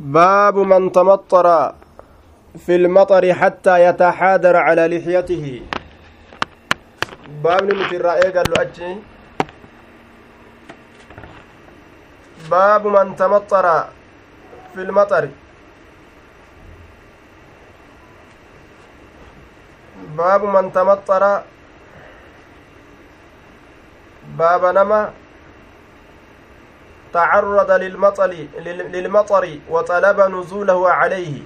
باب من تمطر في المطر حتى يتحادر على لحيته. باب نمتر قال له أجي. باب من تمطر في المطر. باب من تمطر. باب نما. تعرض للمطر للمطر وطلب نزوله عليه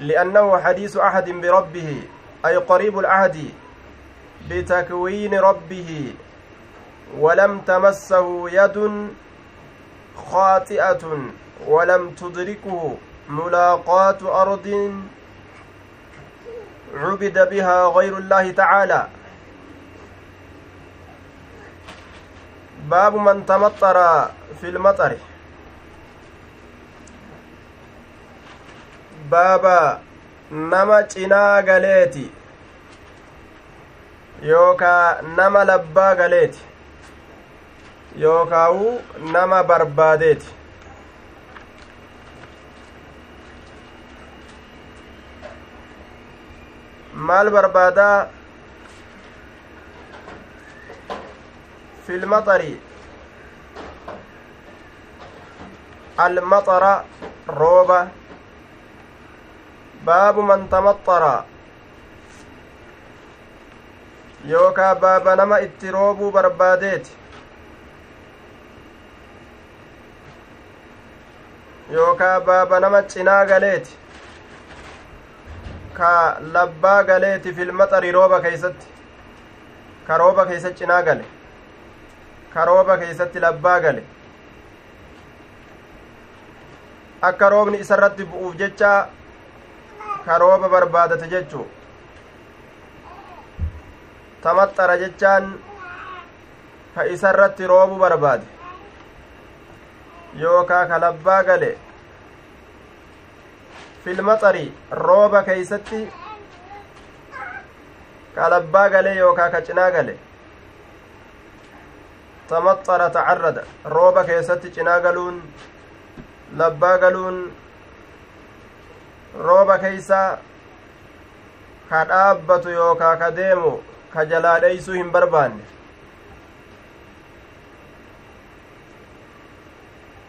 لأنه حديث عهد بربه أي قريب العهد بتكوين ربه ولم تمسه يد خاطئة ولم تدركه ملاقاة أرض عبد بها غير الله تعالى. baabu man tamaxxara fi lmaxari baaba nama cinaa galeeti yookaa nama labbaa galeeti yookaawuu nama barbaadeeti maal barbaadaa في المطر المطر روبة باب من تمطر baaba nama itti roobuu barbaadeeti yookaa baaba nama cinaa galeeti ka labbaa galeeti filmaxari rooba keeysatti ka rooba keeysa cinaa gale karooba keeysatti labbaa gale. Akka roobni isarratti bu'uuf jecha karooba barbaadate jechuu. Tamaxxara jechaan ka isarratti roobu barbaade. Yookaa ka labbaa gale. Filmaxari rooba keeysatti ka labbaa gale yookaa ka cinaa gale rooba keessatti cinaa galuun labbaa galuun rooba keeysa ka dhaabbatu yookaa ka deemu ka jalaa dheeysuu hin barbaanne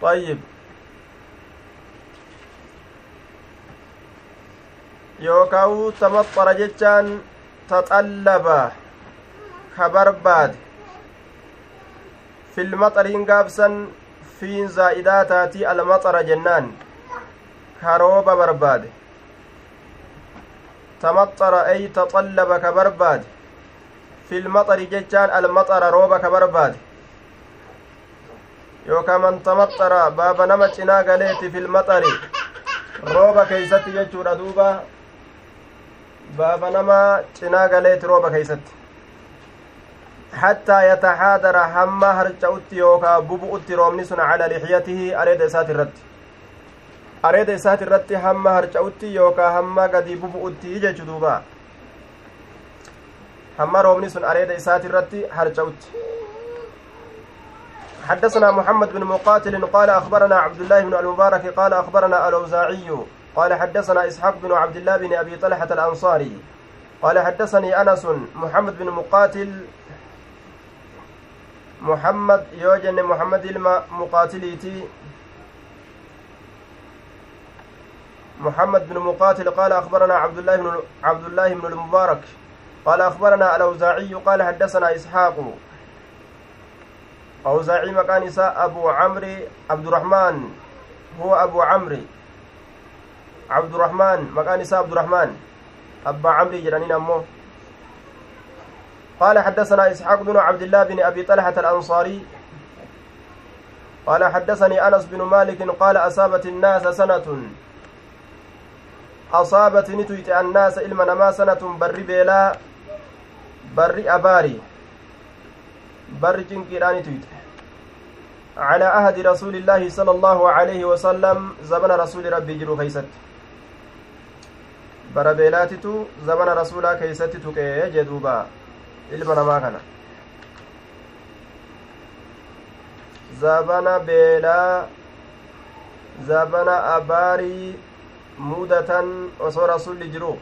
طيب yookaa'u tamaxxara jechaan taxallaba ka barbaade في المطر gaabsan fiin zaa'idaa taatii almaxara jennaan karooba barbaade tamaxara ay taxallaba ka barbaade fi lmaxari jechaan almaxara rooba ka barbaade yookaa man tamaxara baaba nama cinaa galeeti fi lmaxari rooba keeysatti jechuudha duuba baaba nama cinaa galeeti rooba keeysatti حتى يتحادر حما هرجعوت يوكا ببؤت رومني سن على لحيته أريد إسات الرد. أريد إسات الرد حما هرجعوت يوكا حما قد ببؤت يجي دوبا حما رومني سن أريد إسات الرد هرجعوت حدثنا محمد بن مقاتل قال أخبرنا عبد الله بن المبارك قال أخبرنا الأوزاعي قال حدثنا إسحاق بن عبد الله بن أبي طلحة الأنصاري قال حدثني أنس محمد بن مقاتل محمد يوجن محمد ilma محمد بن مقاتل قال أخبرنا عبد الله بن عبد الله بن المبارك. قال أخبرنا الأوزاعي قال حدثنا إسحاق. أوزاعي مكان إساء أبو عمرو عبد الرحمن. هو أبو عمرو. عبد الرحمن مكان إساء عبد الرحمن. أبا عمرو جرانين أمه. قال حدثنا إسحاق بن عبد الله بن أبي طلحة الأنصاري قال حدثني أنس بن مالك قال أصابت الناس سنة. أصابت نتويت الناس إلما نما سنة بر بيلا بر أباري بر جنكيران تويت على عهد رسول الله صلى الله عليه وسلم زمن رسول ربي جرو كيست. بر بيلاتتو زمن رسولا كيست تكي جدوبا ilma namaa kana zabana beelaa zabana abaarii mudatan osoo rasulli jiru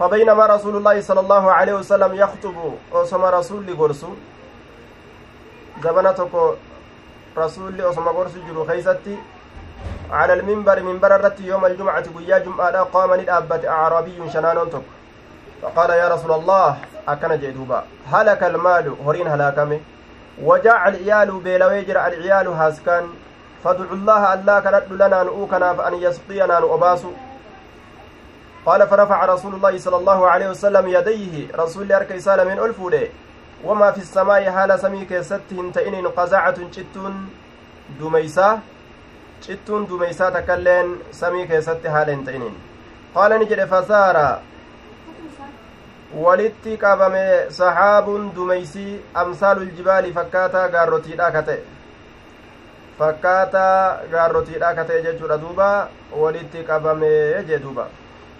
فبينما رسول الله صلى الله عليه وسلم يخطب أسمى رسول غرسو زبنتك رسول أسمى غرسو جرو خيستي على المنبر منبر الرت يوم الجمعة قيا جمعة قام ندابت أعرابي شنان تك فقال يا رسول الله أكن جدوبا هلك المال هرين هلاكمه وجاء العيال بيلويجر العيال هاسكان. فادعوا الله الله كانت لنا نؤكنا فأن يسقينا نؤباسو. قال فرفع رسول الله صلى الله عليه وسلم يديه. رسول أرك إسالة من ألفوله وما في السماء حال سمي كيست هنتئن قزعة شتون دميسا شتون دميسا تكلين سمي كيست حال هنتئن قال نجد فسار walitti qabame saxaabuun dumeysii amsaalul jibaali fakkaataa gaarrotiidha ka ta'e fakkaataa gaarrotiidha ka ta'e jechuudha duuba walitti qabame jee duuba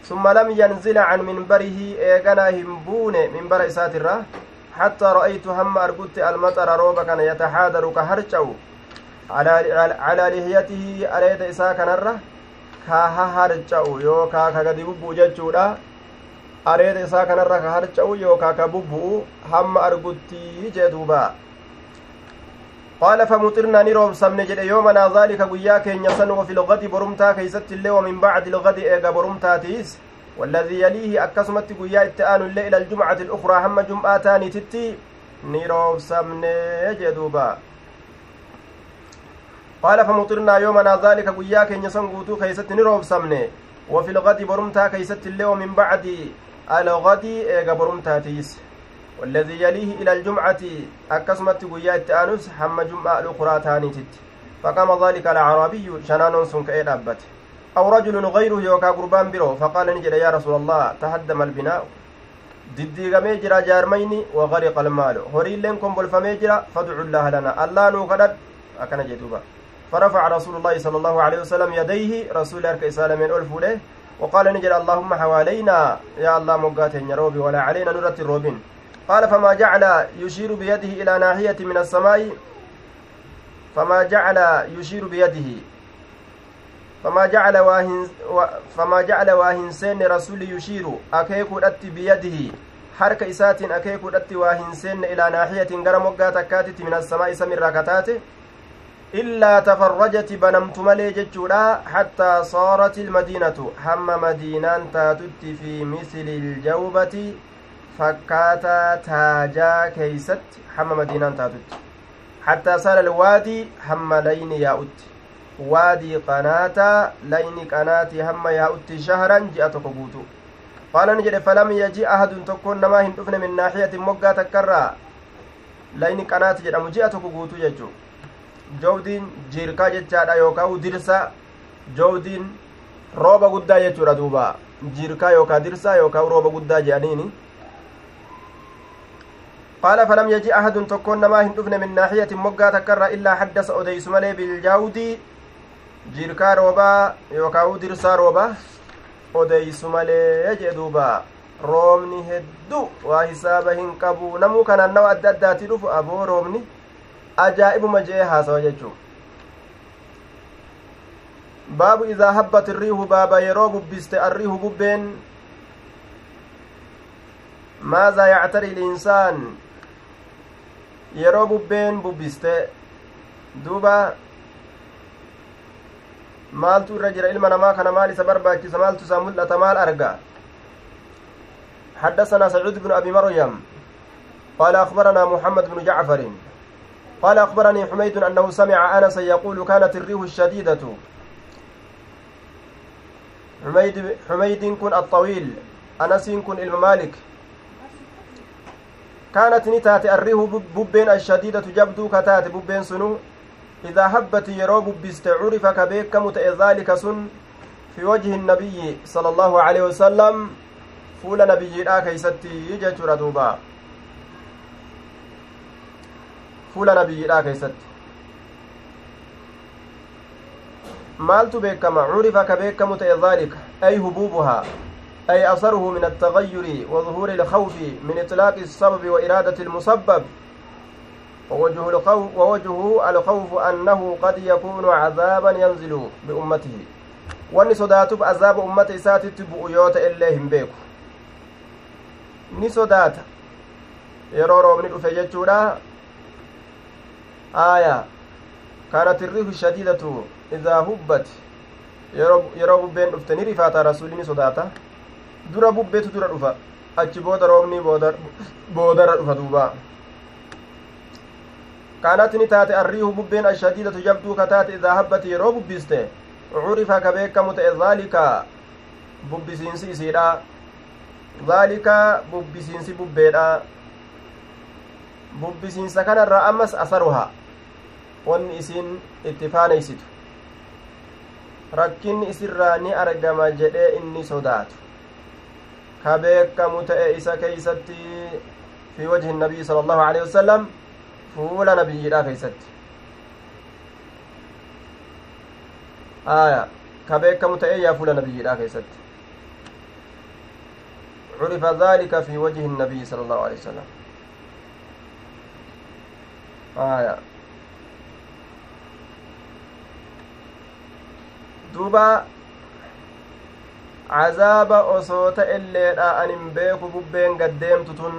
summa lam yanzila can minbarihi eeganaa hin buune minbara isaatirra argutti almaxara rooba kana yataxaadaru ka harca'u calaa lihiyatihi areeda isaa kanarra ka haharca'u yookaa ka gadi bubbuu jechuudha areeda isaa kanarra ka harca'u yookaa ka bubbu'u hamma argutti jee duuba qaala famuxirnaa ni roobsamne jedhe yoomanaa daalika guyyaa keenya san wafi lgadi borumtaa keeysatti illee wamin bacdi lgadi eega borumtaatiis والذي يليه أكسمت قيا اتآن الليل إلى الجمعة الأخرى هم جمعة تاني تتي نيروف سمني جدوبا قال فمطرنا يومنا ذلك قيا كن يسنقوتو كيست نيروف سمني وفي الغد برمتا كيست الليل ومن بعد algadii eega borumtaatiis والذي يليه إلى الجمعة أكسمت قيات أنس حم جمعة الأخرى تانيتت. فقام ذلك الأعرابي شنان سن كأي أبت أو رجل غيره يوكا قربان برو فقال نجد يا رسول الله تهدم البناء. diddiigamee jira jaarmayni wagariqa almaalu horiilleen kombolfamee jira fadcu llaaha lana allaa nuu kadhad akkana jedhuuba فرفع رسول الله صلى الله عليه وسلم يديه رسول أرك إسالمين ألفوله وقال نجد اللهم حوالينا يا الله مقاتين يا روبي ولا علينا نرة الروبين. قال فما جعل يشير بيده إلى ناحية من السماء؟ فما جعل يشير بيده. فما جعل واهن فما جعل واهنسين رسول يشير أكيكو أتي بيده. حركة إسات أكيكو أتي واهنسين إلى ناحية غرم وقاتكاتت من السماء سمر ركتاته saarat ilmadiinatu hamma madiinaan taatutti fi misli iljawbati fakkaataa taajaa keeysatti hamma madiinaan taatutti hattaa saara alwaadii hamma layni yaa'utti waadii qanaataa layni qanaatii hamma yaa'utti shahran ji'a tokko guutu qaala ni jedhe falam yaji ahadun tokkoon namaa hin dhufne min naaxiyatin moggaa takkarraa layni qanaati jedhamu ji'a tokko guutu jechuu jawdiin jiirkaa jechaadha yookaan dirsa jawdiin rooba guddaa jechuudha duuba. Jiirkaa yookaan dirsa yookaan rooba guddaa jedhaniini. Qaala falam yaji ahadun tokkoon namaa hin dhufne min naaxiyatin moggaa takkarra illaa haddasa odeysu malee biljaawdii jiirkaa roobaa yookaan dirsaa roobaa odeysu malee jee duuba. Roobni hedduu waa hisaaba hin qabu. Namuu kanaan nawa adda addaati dhufu. Aboo roobni ajaa'ibuma jee haasawa jechuu baabu idaa habbat irriihu baaba yeroo bubbiste arriihu bubbeen maazaa yactari linsaan yeroo bubbeen bubbiste duuba maaltu irra jira ilma namaa kana maal isa barbaachisa maaltu isaa mul'ata maal arga حدثنا سعود بن أبي مريم قال أخبرنا محمد بن جعفر قال أخبرني حميد أنه سمع أنسا يقول كانت الريح الشديدة. حميد حميد كن الطويل أنس كن الممالك كانت نتات الريح ببين الشديدة جبدو كتات ببين سنو. إذا هبت يرو ببست عرف كبيك ذلك سن. في وجه النبي صلى الله عليه وسلم فول نبي لا كيستي يجت ردوبا fuula nabiyyiidhaa keeysatti maaltu beekama curifa ka beekamu ta'e dhaalika ay hubuubuhaa أي أثره من التغير وظهور الخوف من إطلاق السبب وإرادة المسبب ووجه الخوف ووجهه الخوف أنه قد يكون عذابا ينزل بأمته wanni sodaatuuf azaaba ummata isaatitti bu'u yoo ta'e illee hin beeku ni sodaata yeroo roobni dhufe jechuudha aaya kaanat irrihu shadiidatu idaa hubbat yeroo bubbeen dhufte ni rifaata rasuli ni sodaata dura bubbeetu dura dhufa achi booda roobni boodara dhufa duuba kaanat ni taate arriihu bubbeen ashadiidatu jabduu ka taate idaa habbati yeroo bubbiste curifa ka beekamu ta'e dhaalika bubbisiinsi isiidha dhaalika bubbisiinsi bubbeedha bubbisiinsa kanarraa ammas asaruha wanni isiin itti faaneysitu rakkinni isirraa ni argama jedhee inni sodaatu ka beekamu ta'e isa keeysatti fi wajhi nabiyi sala allahu alehi wasalam fuula nabiyyiidha keeysatti aya ka beekamu ta'e yaa fuula nabiyyiidha keeysatti عرف ذلك في وجه النبي صلى الله عليه وسلم آية duuba cazaaba osoo ta'elleedha anin beeku bubbeen gaddeemtu tun.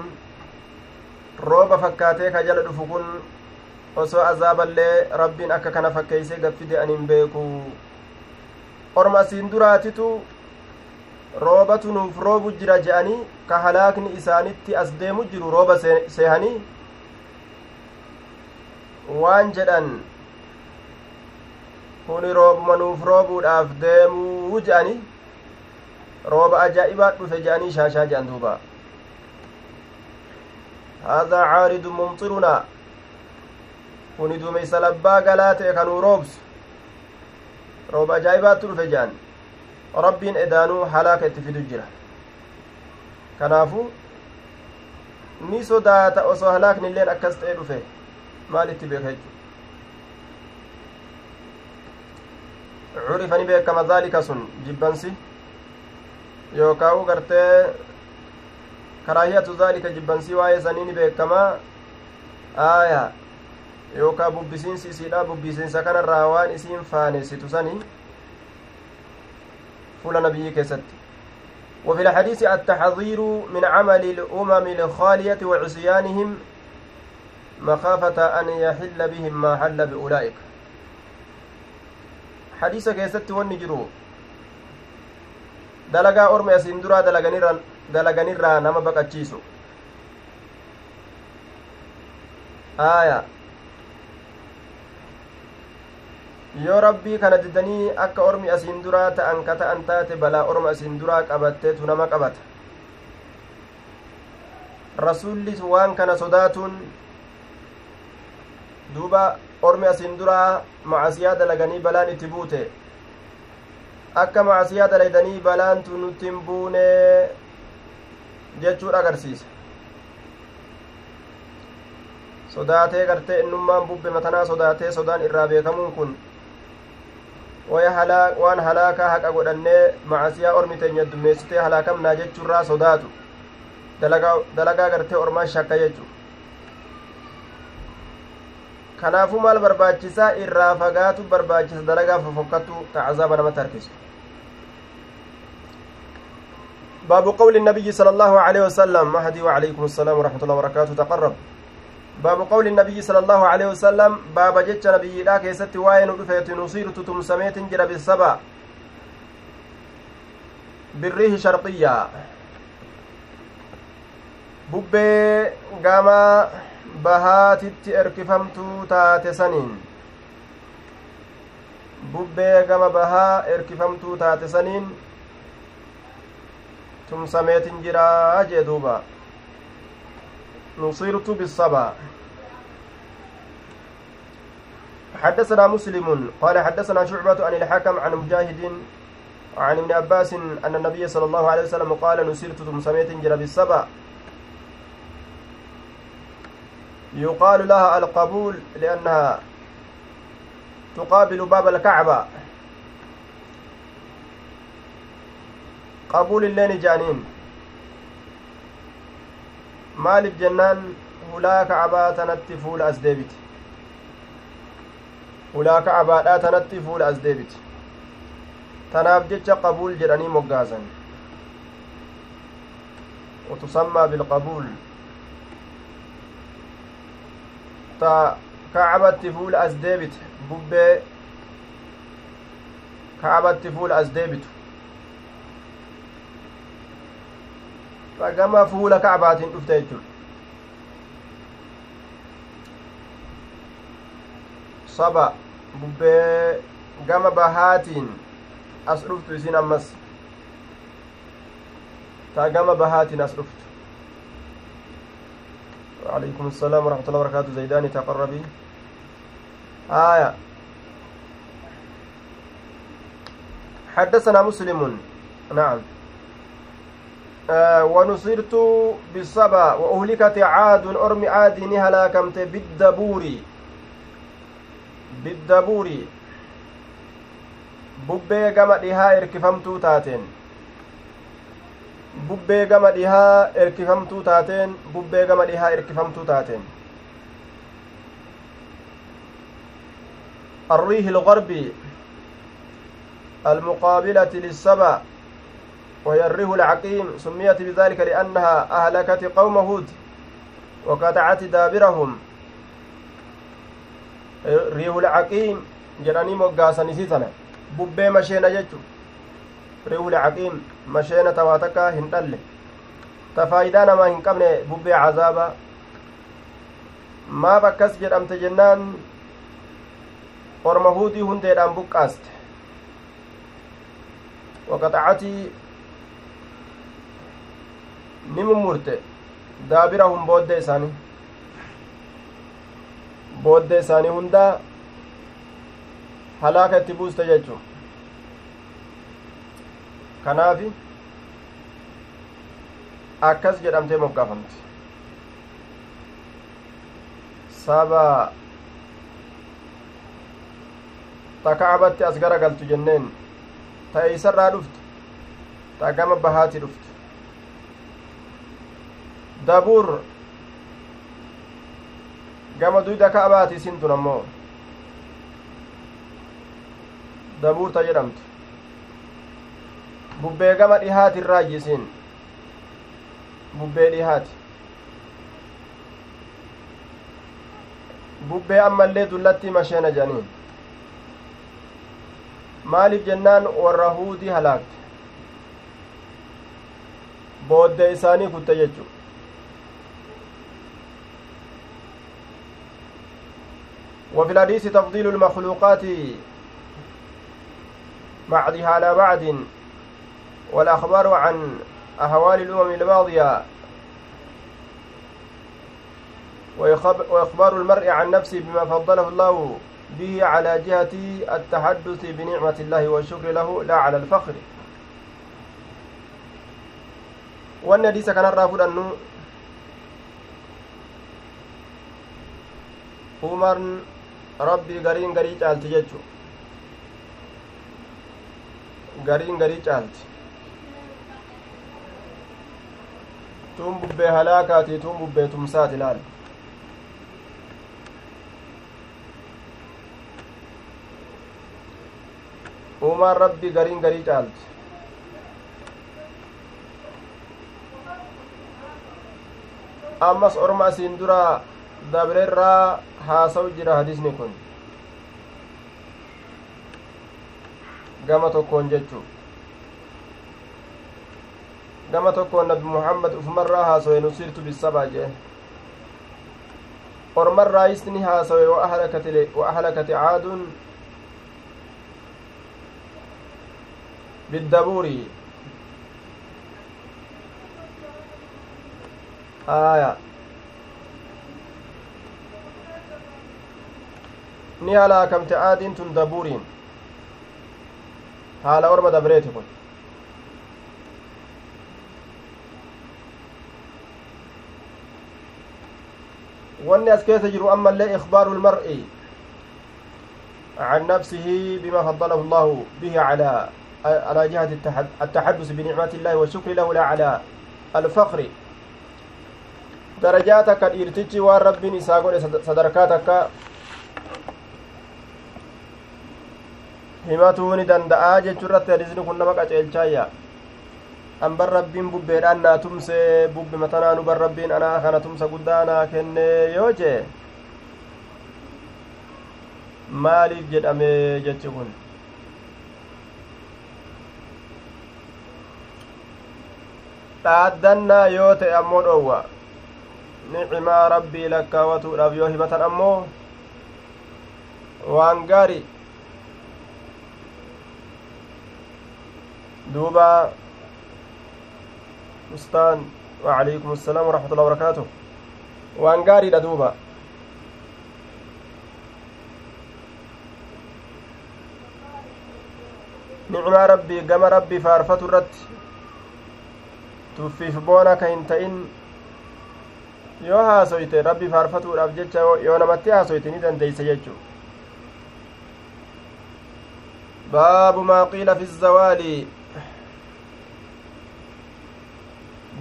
Rooba fakkaatee ka jala dhufu kun osoo azaaballee rabbiin akka kana fakkeeyse gaffide anin beeku. Orma asiin duraatitu roobatu nuuf roobu jira je'anii ka halaakni isaanitti as deemu jiru rooba seehanii? Waan jedhan kuni roobuma nuuf roobuudhaaf deemuu je'anii rooba ajaa'ibaa dhufe je'anii shaashaa je'an duuba haadaa caaridu mumxirunaa kuni duumeysa labbaa galaa ta'e kanuu roobsu rooba ajaa'ibaatti dhufe je'an rabbiin edaanuu halaaka itti fidu jira kanaafu ni sodaata osoo halaakni akkas ta'e dhufe maal itti beeka jechu curifa ni beekama daalika sun jibbansi yookaa'u gartee karaahiyatu daalika jibbansii waa'ee sanii ni beekama aaya yookaa bubbisiinsi isiidha bubbisiinsa kanarraa waan isiin faanessitu sanii فول نبي كست وفي الحديث التحذير من عمل الأمم الخالية وعصيانهم مخافة أن يحل بهم ما حل بأولئك حديث كيست والنجرو dalagaa orma asiin duraa dalaganirraa nama baqachiisu aaya yoo rabbii kana didanii akka ormi asiin duraa ta'an ka ta'an taate balaa orma asiin duraa qabatteetu nama qabata rasullis waan kana sodaatuun duuba ormi asiin duraa macasiyaa dalaganii balaan itti buute akka macasiyaa dalaydanii balaantu nutti hin buune jechuudha agarsiisa sodaatee gartee innummaan bubbe matanaa sodaatee sodaan irraa beekamuun kun waan halaakaa haqa godhannee macasiyaa ormi teenya dummeessitee halaakamnaa jechuurraa sodaatu dalagaa gartee ormaan shakka jechu kanaafuu maal barbaachisaa irraa fagaatu barbaachisa dalagaa fofokkattu ta cazaaba namatti harkisu. باب قول النبي صلى الله عليه وسلم مهدي وعليكم السلام ورحمة الله وبركاته تقرب باب قول النبي صلى الله عليه وسلم باب جتش نبي لا كيست واين رفيت نصير تتم سميت جرى بالسبع بالريه شرقية bubbee gama bahaatitti erkifamtuu taate saniin. Bubbee gama bahaa erkifamtuu taate saniin tumsameetin jiraa jee duuba. نصيرت بالصبا حدثنا مسلم قال حدثنا شعبة عن الحكم عن مجاهد عن ابن عباس أن النبي صلى الله عليه وسلم قال نصرت تمسميت جرى بالسبع يقال لها القبول لأنها تقابل باب الكعبة قبول اللين جانين tanatti fuula as deebite ulaa kacbaadhaa tanatti fuula as deebite tanaaf jecha qabuul jedhanii moggaasan وتسمى بالقبول تا كعبة فول أزديبت ببي كعبة فول أزديبت فقام فول كعبات دفت saba bubbee gama bahaatiin as dhuftu isin ammas taa gama bahaatiin as dhuftu وعليكم السلام ورحمة الله وبركاته. زيداني تقربي. آية. حدثنا مسلم. نعم. آه ونصرت بالصبا. وأهلكت عاد أرم عاد هلاكمت بالدبور bubbee gama dhihaa erkifamtuu taateen bubbee gama dhihaa erkifamtuu taateen bubbee gama dhihaa erkifamtuu taateen الريح الغربي المقابلة للسبع وهي الريح العقيم سميت بذلك لأنها أهلكت قوم هود وقطعت دابرهم riihul caqiim jedhanii moggaasan isii tana bubbee masheena hin dhalle ta faayidaa namaa hin qabne bubbee cazaaba maaf akkas jedhamte jennaan orma huudii hundeedhaan buqqaaste waqaxacatii ni mummurte daabirahum booddee isaanii booddee isaanii hundaa halaaka itti buuste jechu kanaafi akkas jedhamtee moggaafamte saba ta kacbatti as gara galtu jenneen ta eeysarraa dhuftu ta gama bahaati dhuftu dabuur gama duyda ka'abaati isin tun ammoo dabuurta jedhamtu bubbee gama dhihaati irraaji isin bubbee dhihaati bubbee ammallee dullatti masheena jedhaniin maaliif jennaan warra huudii halaakte booddee isaanii kutte jechu وفي الحديث تفضيل المخلوقات بعضها على بعض والأخبار عن أهوال الأمم الماضية وإخبار المرء عن نفسه بما فضله الله به على جهة التحدث بنعمة الله والشكر له لا على الفخر. والنديس كان الرافض أنه عمر rabbii gariin garii caalti jechu gariin garii caalti tun bubbee halaakaati tun bubbee tumsaati laal? Uumaan rabbii gariin garii caalti. Ammas orma asiin dura dabreirraa haasawu jira hadisni kun. Gama tokkoon jechuu gama tokkoon nabi muhammad ufumarraa haasawe nusirtu bisabaa jee ormarraa isni haasawe wa ahlakati caadun بالدبور آية ni halaakamte aadiin tun dabuuriin haala orma dabreeti kun wanni as keessa jiru ammallee ikbaaru lmar'i عن نفسه بما فضله الله به على على جهة التحدث بنعمة الله والشكر له لا على godhe sadarkaa takka himatuu ni danda'aa jechuu irratti hadisni kun nama qaceelchaayya an bar rabbiin bubbeedhaan naa tumse bubbe matanaa nu bar rabbiin anaa kana tumsa guddaa naa kenne yoo jee maaliif jedhame jechi kun dhaaddannaa yoo ta'e ammoo dhoowwa nicimaa rabbii lakkaawatuudhaaf yoo himatan ammoo waan gaari duuba ustaan وعليكم السلام ورحمة الله وبركاته duuba nicmaa rabbii gama rabbii faarfatu irratti tuffiif boona ka hin ta'in yoo haasoyte rabbi faarfatuudhaaf jecha yoo namatti haasoyte ni dandeeyse jechuu baabu maa qiila fi zawaali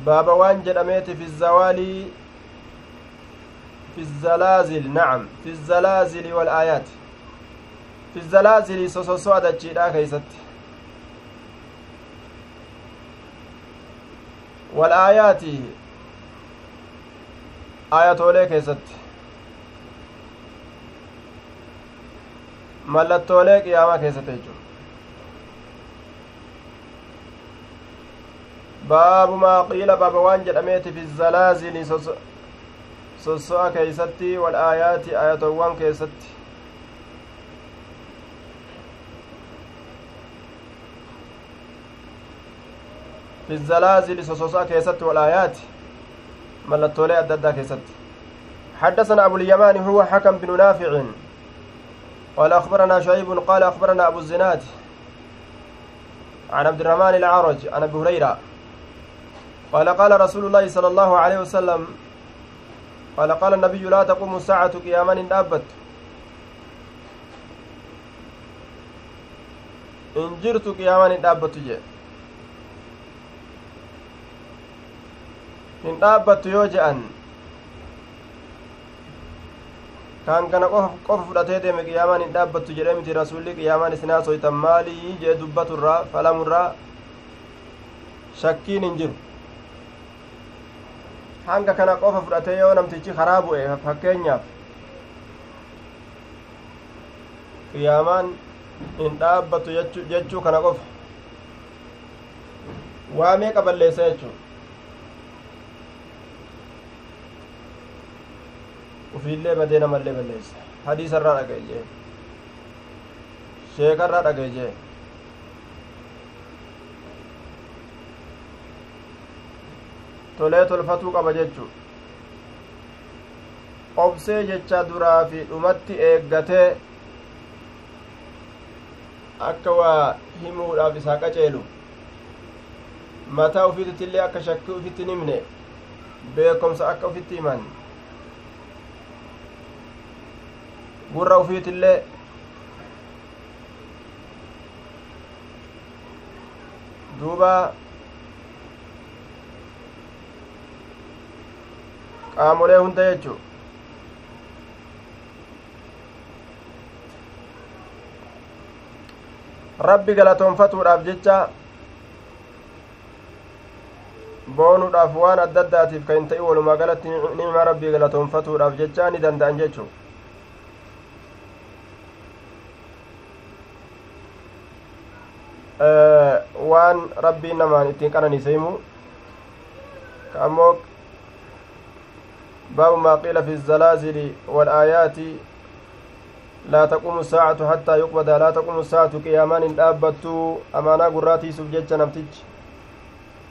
baaba waan jedhameeti fi zawaalii fi zalaazil nacam fi zalaazili walaayaati fi zalaazili sososo adachiidhaa keeysatti walaayaati ayatoolee keessatti mallattoolee qiyaamaa keessatti jechuudha باب ما قيل baaba waan jedhameeti في الزلازل sosso'a keeysatti والآيات ayatowwan keessatti في الزلازل sosso'a keeysatti والآيات. mallattoolee adda addaa keeysatti حدثنا أبو اليمان هو حكم بن نافع. قال أخبرنا شعيب قال أخبرنا أبو الزناد. عن عبد الرحمن العرج عن أبي هريرة. قال قال رسول الله صلى الله عليه وسلم قال قال النبي لا تقوم الساعة قياما إن أبت إن جرت قياما إن أبت جي hin dhaabbattu yoo je'an kaan kana qofa fudhatee deeme qiyaamaan hin dhaabbattu jedhe miti rasuulli qiyaamaan isin haasoytan maalii jee dubbaturraa falamurraa shakkiin hin jiru hanga kana qofa fudhatee yoo namtichi karaa bu'e fakkeenyaaf qiyaamaan hin dhaabbattu jechuu kana qofa waa meeqa balleessa jechuu ufiillee badee namallee balleessa hadiisa irraa dhagaye jee sheeka irraa dhagaye jee tolee tolfatuu qaba jechu obsee jecha duraa fi dhumatti eeggatee akka waa himuudhaaf isaa qaceelu mataa ufiititti illee akka shakkii ufitti himne beekomsa akka ufitti himan gurra ufiitillee duuba qaamolee hunda jechu rabbi galatoonfatuudhaaf jecha boonuudhaaf waan adda addaatiif ka hin ta'in walumaa galatti nicma rabbii galatoonfatuudhaaf jecha ni danda'an jechuu waan rabbiin namaan ittiin qananiise himu ka ammoo باب ما قيل في الزلازل والآيات لا تقوم الساعة حتى يقبض لا تقوم الساعة قيامان الآبت أمانا قراتي سبجج نمتج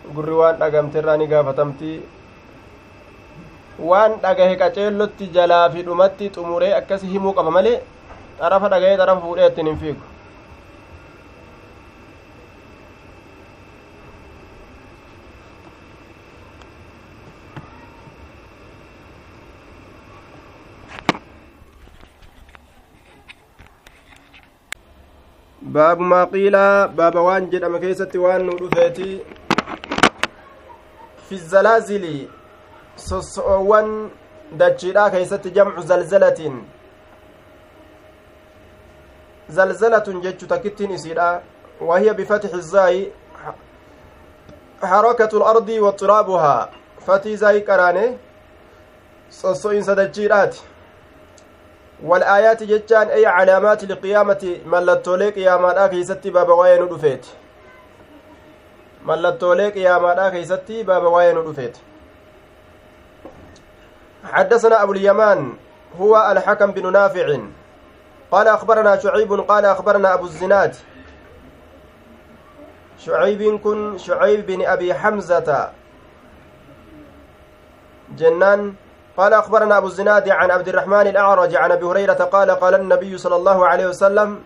waan dhagamterraa ni gaafatamti waan dhagahe qaceellotti jalaa fi dhumatti xumuree akkas himuu qaba malee xarafa dhagahee xarafa fuudhee hin fiigu baabu maa qiilaa baaba waan jedhame keessatti waan nu dhufeeti fi zalaazili sosso'oowwan dachiidhaa keeysatti jamcu zalzalatiin zalzalatun jechu takkittiin isiidha wahiya bifatixi zaayi lardi wa xiraabuhaa fatii zaayi qaraane sosso'insa dachiidhaati والآيات جتان أي علامات القيامة ملتولي قيامة كيستي بابا وين دفيت ملتولي قيامة كيستي بابا وين دفيت حدثنا أبو اليمان هو الحكم بن نافع. قال أخبرنا شعيب قال أخبرنا أبو الزناد. شعيب كن شعيب بن أبي حمزة. جنان قال أخبرنا أبو الزناد عن عبد الرحمن الأعرج عن أبي هريرة قال قال النبي صلى الله عليه وسلم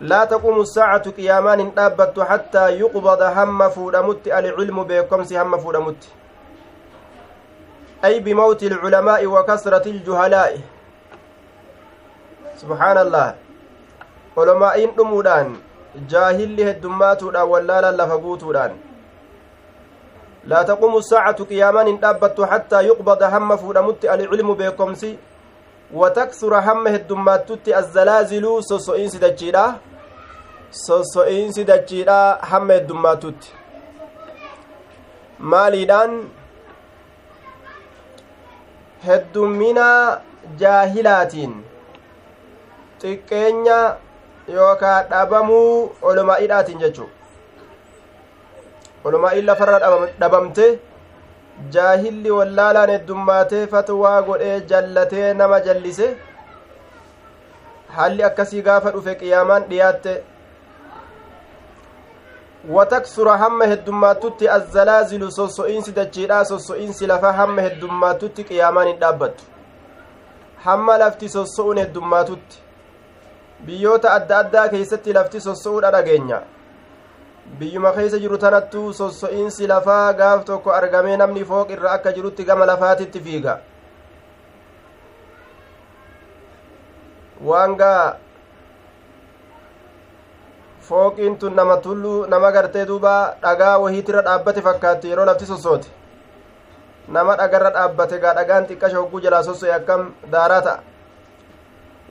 لا تقوم الساعة قيامان دابت حتى يقبض هم فودمت العلم بكمس هم فودمت أي بموت العلماء وكسرة الجهلاء. سبحان الله. علماء دمودان jaahilli heddummaatuudhaan wallaalan lafa laa taqumu saacatu qiyaamaan hin dhaabbattu hattaa yuqbada hamma fuudhamutti alcilmu beekomsi wataksura hamma heddummaattutti azzalaaziluu sosso'iinsi dachiidha sosso'iinsi dachiidha hamma heddummaattutti maaliidhaan heddummina jaahilaatiin xiqqeenya yookaa dhabamuu olomaa'iidhaatiin jechuu olomaa'iin lafarra dhabamte jaahilli wallaalaan heddummaatee fatwaa godhee jallatee nama jallise haalli akkasii gaafa dhufe qiyaamaan dhiyaatte wataksura hamma heddummaattutti azzalaazilu sosso'iinsi dachiidhaa sosso'iinsi lafa hamma heddummaattutti qiyaamaan hin dhaabbattu hamma lafti sosso'uun heddummaatutti biyyoota adda addaa keeysatti lafti sosso'uudha dhageenya biyyuma keeysa jiru tanattuu sosso'iinsi lafaa gaaf tokko argamee namni fooq irra akka jirutti gama lafaatitti fiiga. Waan gaa fooqiin tun nama tulluu nama gartee duuba dhagaa wahiitirra dhaabbate fakkaatti yeroo lafti sossoote. Nama dhagarra dhaabbate gaa dhagaan xiqqasha hogguu jalaa sosso'e akkam daaraa ta'a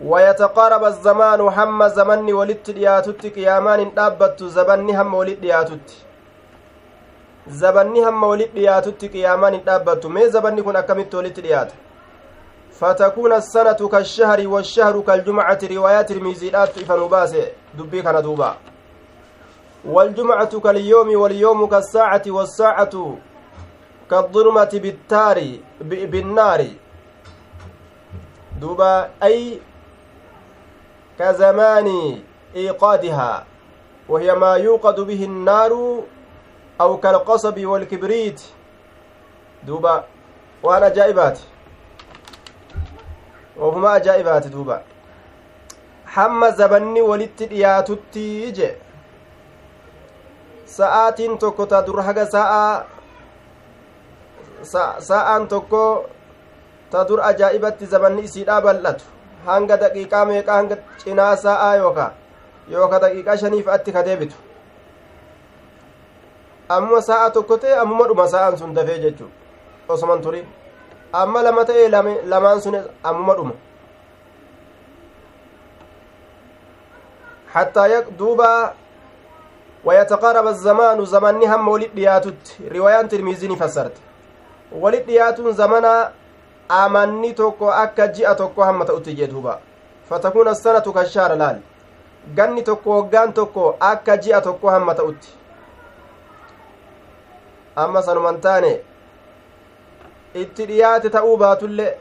ويتقارب الزمان هم زمني ولدت دياتت قيامان دابت زبني هم ولد دياتت زبني هم ولد دياتت قيامان دابت. مي زبني كن أكملت ولدت ديات فتكون السنة كالشهر والشهر كالجمعة. روايات الميزيلات فنباس دبي كان دوبا. والجمعة كاليوم واليوم كالساعة والساعة كالظلمة بالتار بالنار. دوبا أي كزمان إيقادها وهي ما يوقد به النار أو كالقصب والكبريت دوبا وأنا جائبات وهما أجائبات دوبا dhiyaatutti je sa'aatiin tokko ta dur haga sa'a sa'aan tokko ta dur ajaa'ibatti zabanni isiidhaa bal'atu hanga daqiiqaa meeqa hanga cinaa sa'aa yooka yooka daqiiqaa shaniif atti ka deebitu ammuma sa'a tokko ta'e ammuma dhuma sa'aan sun dafee jechuu osoman turin amma lama ta'e lamaan sun ammuma dhuma حتى دوبا ويتقارب الزمان زمني هم ولد دياتت روايان ترميزي فسرت ولد دياتون زمنا amanni tokko akka ji'a tokko hamma ta'utti jee duuba fatakuuna sanatu kashaara laal ganni tokko waggaan tokko akka ji'a tokko hamma ta'utti amma sanuman taane itti dhiyaate ta'uu baatullee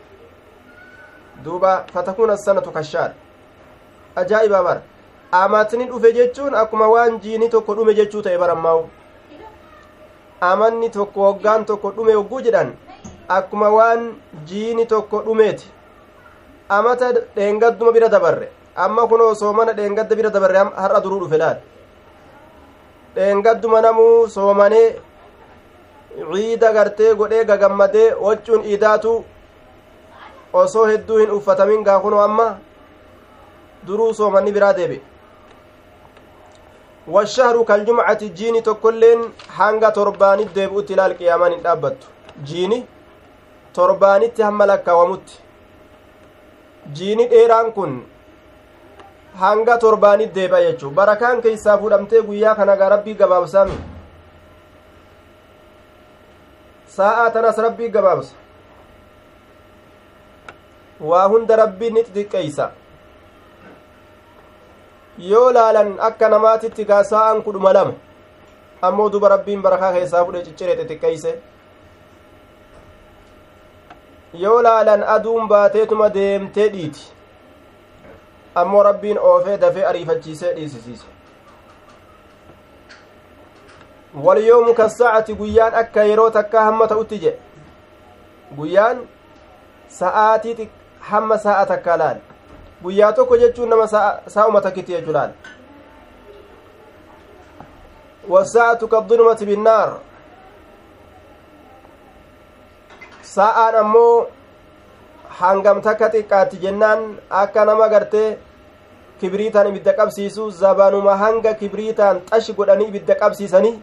duuba fatakuuna sanatu kashaara ajaa'ibaa bara amatni dhufe jechuun akkuma waan jiini tokko dhume jechuu ta'e barammaa'u amanni tokko waggaan tokko dhume hogguu jedhan akkuma waan jiini tokko dhumeeti. Amata dheengadduma bira dabarre. Amma kunoo soomana dheengadda bira dabarre har'a duruu dhufe laal? Dheengadduma namuu soomanee ciida gartee godhee gagammadee waccuun iidaatu osoo hedduu hin uffatamin gaa kunoo amma duruu soomanni biraa deebi'e. Washahru kaljumcati jiini tokkoilleen hanga torbaanit deebi'utti ilaal qiyaamaan hin dhaabbattu. Jiini torbaanitti hamma lakkaawamutti jiini dheeraan kun hanga torbaanit deebi'a jechuu barakaan keeysaa fudhamtee guyyaa kanagaa rabbii gabaabsaami sa'aa tanas rabbii gabaabsa. Waa hunda rabbii ni xixiqqeeysa yoo laalan akka namaatitti gaa sa'aan kudhuma lama ammoo duba rabbiin barakaa keessaa fudhe ciccire xixiqqeeyse yoo laalan aduun baateetuma deemtee dhiiti ammoo rabbiin oofee dafee ariifachiisee dhiisisiise walyoomu kasaacati guyyaan akka yeroo takkaa hamma ta'utti jedhe guyyaan sa'aatii hamma sa'a takkaa laal guyyaa tokko jechuun nama saa'uma takkitti jechuu laal wasaa'atu kadulumati binnaar sa'aan ammoo hangam takka xiqqaatti jennaan akka nama gartee kibriitaan ibidda qabsiisu zabanuma hanga kibriitaan xashi godhanii ibidda qabsiisanii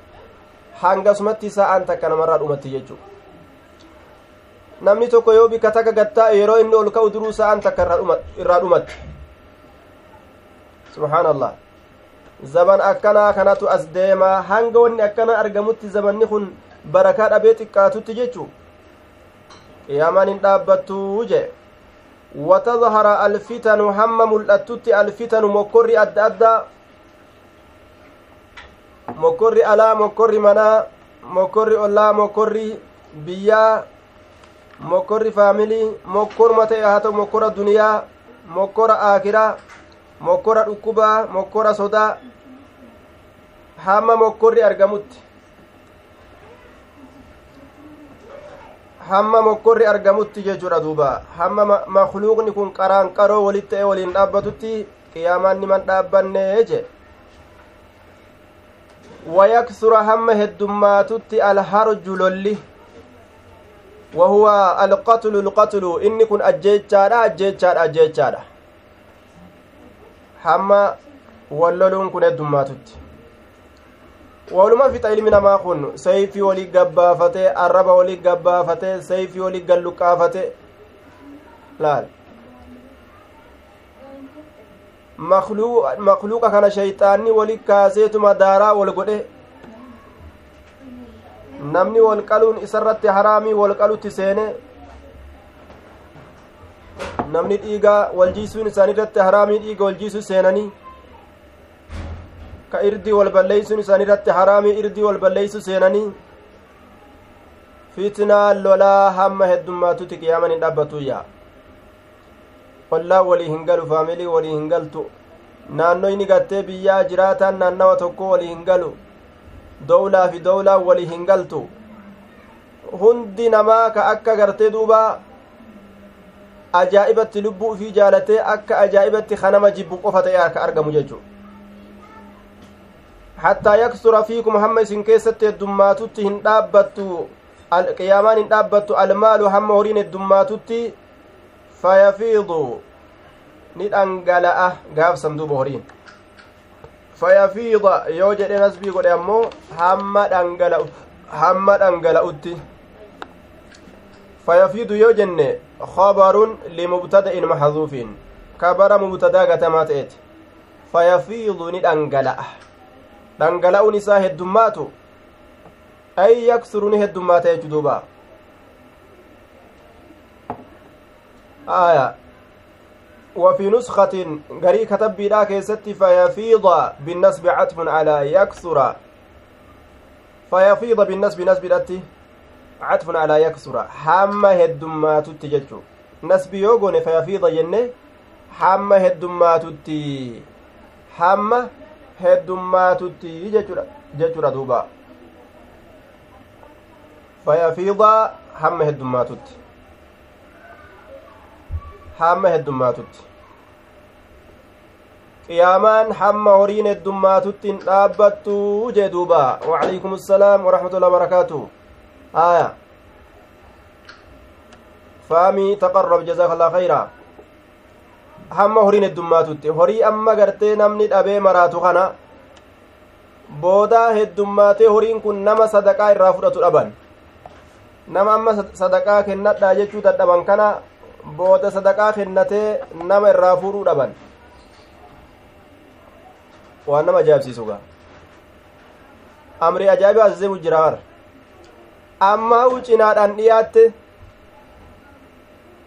hangasumatti sa'aan takka namarraa dhumatti jechuu namni tokko yoo bika takka gattaa yeroo inni ol ka'u duruu sa'aan takka irraa dhumatti subhaan allah zaban akkanaa kanatu as deemaa hanga wanni akkana argamutti zabanni kun barakaa dhabee xiqqaatutti jechuu qiyaamaan hin dhaabbattuu jee وتظهر الفتن هم ملأتت الفتن مكر أد أدى مكر ألا مكر منا مكر ألا مكر بيا مكر فاميلي مكر متى هاتو مكر الدنيا مكر آخرة مكر الأكبة مكر صدا هم مكر أرجمت hamma mokkorri argamutti jechuudha duuba hamma makluuqni kun qaraan qaroo walit ta'e waliin dhaabbatutti qiyaamaan niman dhaabbanne je wayaksura hamma heddummaatutti alharju lolli wahuwa alqatlu lqatlu inni kun ajjeechaadha ajjeechaadha ajjeechaadha hamma walloluun kun heddummaatutti waluma fixa ilmi namaa kun sayfii walii gabbaafatee arraba walii gabbaafatee sayfii walii galluqqaafate laal makluuqa kana shayxaanni wali kaaseetuma daaraa wal godhe namni wal qaluun isarratti haraamii wal qalutti seene namni dhiiga wal jiisuun isaanirratti haraamii dhiiga wal jiisu seenanii ka irdii wal balleeysuun isaanirratti haraamii irdii wal balleeysu seenanii fitnaa lolaa hamma heddummaatutti qiyaaman hin dhaabbatuyya ollaa walii hin galu faamilii walii hin galtu naannoo inni gattee biyyaa jiraataan naannawa tokko walii hin galu dowlaa fi dowlaa walii hin galtu hundi namaa ka akka gartee duuba ajaa'ibatti lubbuu ufii jaalatee akka ajaa'ibatti kanama jibbu qofa ta'e akka argamu jechuu hattaa yaksura fiikum hamma isin keessatti heddummaatutti hin dhaabbattu qiyaamaan hin dhaabbattu almaalu hamma horiin heddummaatutti fayafiidu ni dhangala'a gaafsan duuba horiin fayafiida yoo jedhe nasbii godhe ammoo hamma dhangala'u hamma dhangala'utti fayafiidu yoo jenne khabarun limubtada'in maxduufin kabara mubtadaa gatamaa ta'eeti fayafiidu ni dhangala'a dhangala'uun isaa heddummaatu ay yaksuru ni heddummaata jechu duuba? Aya. وفي نسخة غري كتب بلا كيستي فيفيض بالنسب عطف على يكسر فيفيض بالنسب نسب التي عطف على يكسر حما هدما تتججو نسب يوغون فيفيض جنة حما هدما تتي حما ججورا دوبا فيفيض حما هدما تتي hamma heddummaatutti qiyaamaan hamma horiin heddummaatutti hin dhaabbattu jee duuba wacalaykum assalaam waraxmatullahi wabarakaatu aya faamii taqarrab jazakallah khayra hamma horiin heddummaatutti horii amma gartee namni dhabee maraatu kana boodaa heddummaatee horiin kun nama sadaqaa irraa fudhatu dhaban nama amma sadaqaa kennadhaa jechuu dadhaban kana booda sadaqaa kennatee nama irraa fuudhuu dhaban waan nama ajaa'ibsiisu gaa amri ajaa'iba azazeebu jira har amma hau cinaadhaan dhiyaatte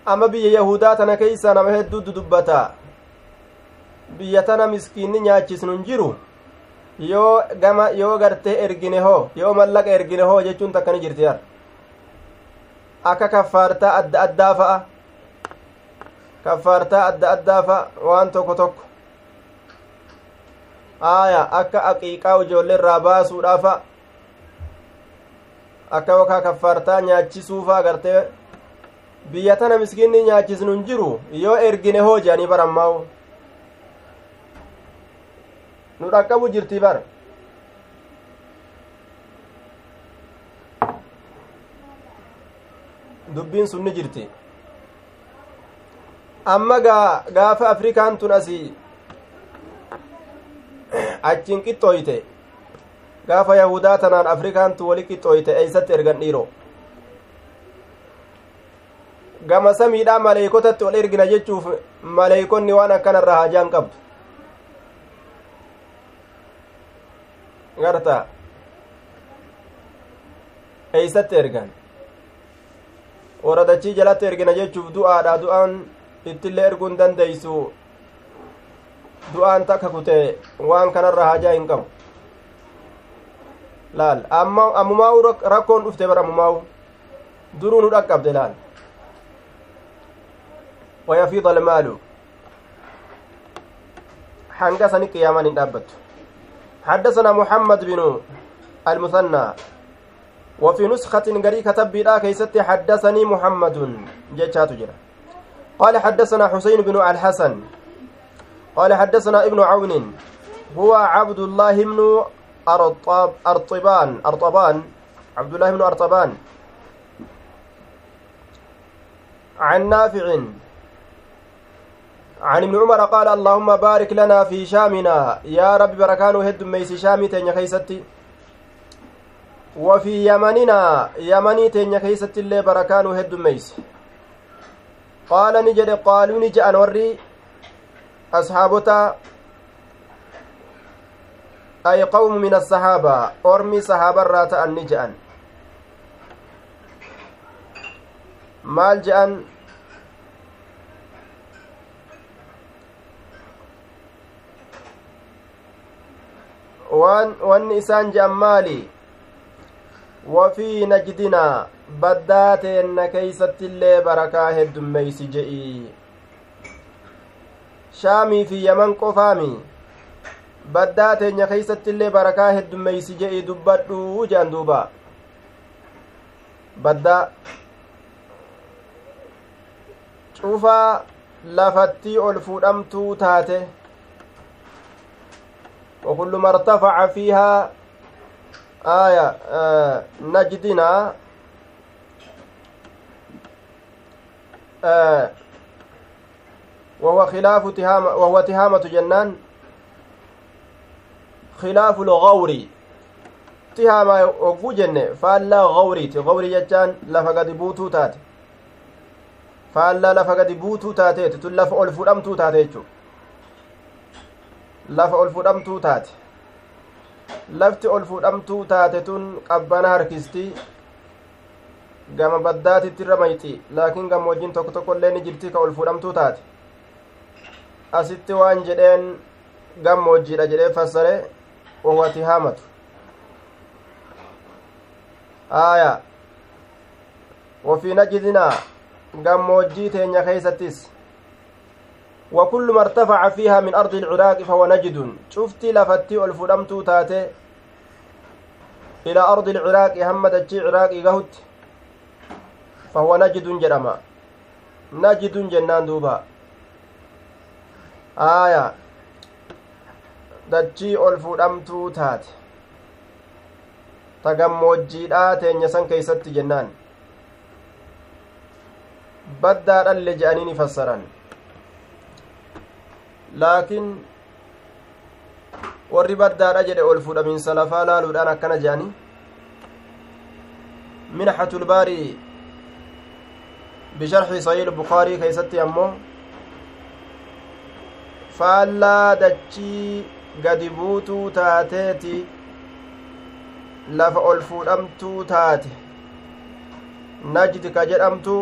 amma biyya yahudaa tana keeysaa nama hedduutu dubbata biyya tana miskiinni nyaachisnu hin jiru. Yoo gama yoo gartee ergine hoo yoo mallaqa ergine hoo jechuun takka ni jirti har akka kaffaartaa adda addaa fa'a. Kaffaartaa adda addaa fa'a waan tokko tokko. Aaya akka aqiiqaa ijoollee irraa baasuudhaafa akka yookaa kaffaartaa nyaachisuufa gartee biyya tana miskiinni nyaachisnu hin jiru yoo ergine hoo jedhanii barammaa'u nu dhaqqabu jirtii bara dubbiin sun ni jirti amma gaa gaafa afrikaan tun asii achiin qixxooyte gaafa yahudaa tanaan afrikaantu wali qixxooyte eeysatti ergan dhiiro gama samiidhaa maleeykotatti ol ergina jechuuf maleeykonni waan akkanarraa hajaan qabdu garta eeysatti ergan waradachii jalatti ergina jechuuf du'aadha du'aan ittillee erguun dandeeysu du'aan takka kute waan kanarra hajaa hin qabu laal ammumaa'u rakkoon dhufte bar ammumaa'u duruu nu dhaqqabde laal wayafiida almaalu hanga sani dhaabbattu حدثنا محمد بن المثنى. وفي نسخة قري كتب بلا كيست حدثني محمد. جيتشات جرا. قال حدثنا حسين بن الحسن. قال حدثنا ابن عون. هو عبد الله بن أرطب أرطبان أرطبان. عبد الله بن أرطبان. عن نافع. عن ابن عمر قال اللهم بارك لنا في شامنا. يا رب بركان هد ميس شامي تنيا كيستي وفي يمننا يمني تنيا كيستي اللي بركان هد ميس. قال نجد قالوا نجأ وري أصحابتا أي قوم من الصحابة. أرمي صحابة رات النجأن maal je'an waan wanni isaan je'an maali wafii najdinaa baddaa teenna keeysattillee barakaa heddummeeysi je'i shaamii fi yaman qofaami baddaa teenya keeysattillee barakaa heddummeeysi je'i dubbadhuu je'an duuba baddaa cufaa lafattii ol fuudhamtuu taate وكل ما ارتفع فيها آية آه نجدنا آه وهو خلاف تهامة وهو تهامة جنان خلاف الغور. تهامة وقو جنة فلا غوري. غوري جتان لفقد بوتو تاتي. buutuu taateeti tun lafa ol fudhamtuu taate jechuu lafa ol fudhamtuu taate lafti ol fudhamtuu taate tun qabbana harkistii gama baddaatitti irra mayxi laakiin gammoojjiin tokko tokko illee ni jirti ka ol fudhamtuu taate asitti waan jedheen gammoojjiidha jedhee fassare wawati haamatu aaya wafii najidinaa gammoojjii teenya keeysattis وكل ما ارتفع فيها من أرض العراق فهو نجد. شفتي لفتي الفدمتو تاتي إلى أرض العراق همد العراق قهت فهو نجد جرما. نجد جنان دوبا. آية. dachii ol fudhamtuu taate ta gammoojjiidhaa teenya san keeysatti jennaan baddaa dhalle je'anii laakiin warri baddaadha jedhe ol fudhamiinsa lafaa laaluudhaan akkana منحة الباري بشرح صحيح البخاري كيستي أمو faallaa dachii gadi buutuu taateeti lafa ol fuudhamtuu taate najdi ka jedhamtu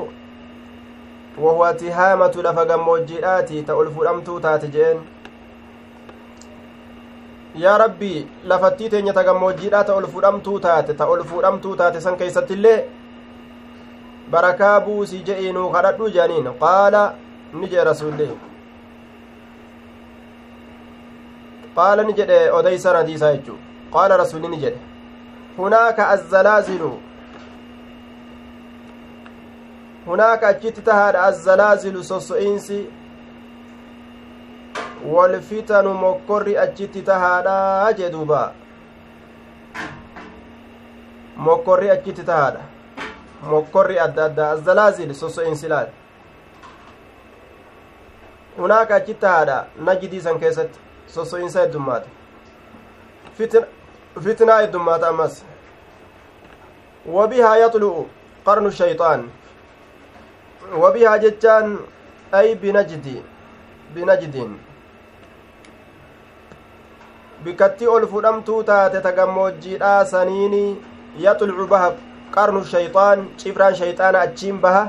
lafa gammoojjiidhaati ta ol fuudhamtuu taate jeen yaa rabbi lafattii teenya ta gammoojjiidhaa ta ol fuudhamtuu taate ta ol fuudhamtuu taate san keeysattillee barakaa buusii je'iinuu kadhadhu jedhaniin qaala ni jee rasulli qaala ni jedhe odeysan hadiisaa jechuu qaala rasuli ni jedhe hunaaka azzalaazilu hunaaka achitti tahaadha azzalaazilu sosso'iinsi walfitanu mokkorri achitti tahaadha jee duuba mokkorri achitti tahaadha mokkorri adda addaa azzalaazil sosso'iinsi laal hunaaka achitti tahaadha najdiisan keessatti sosso'insa heddummaata fitnaa heddummaata ammas wabihaa yaxlu'u qarnu shayxaan ol fudhamtuu taate ta gammoojjiidhaa saniini yaxlucu baha qarnu shayxaan cifraan shayxaana achiin baha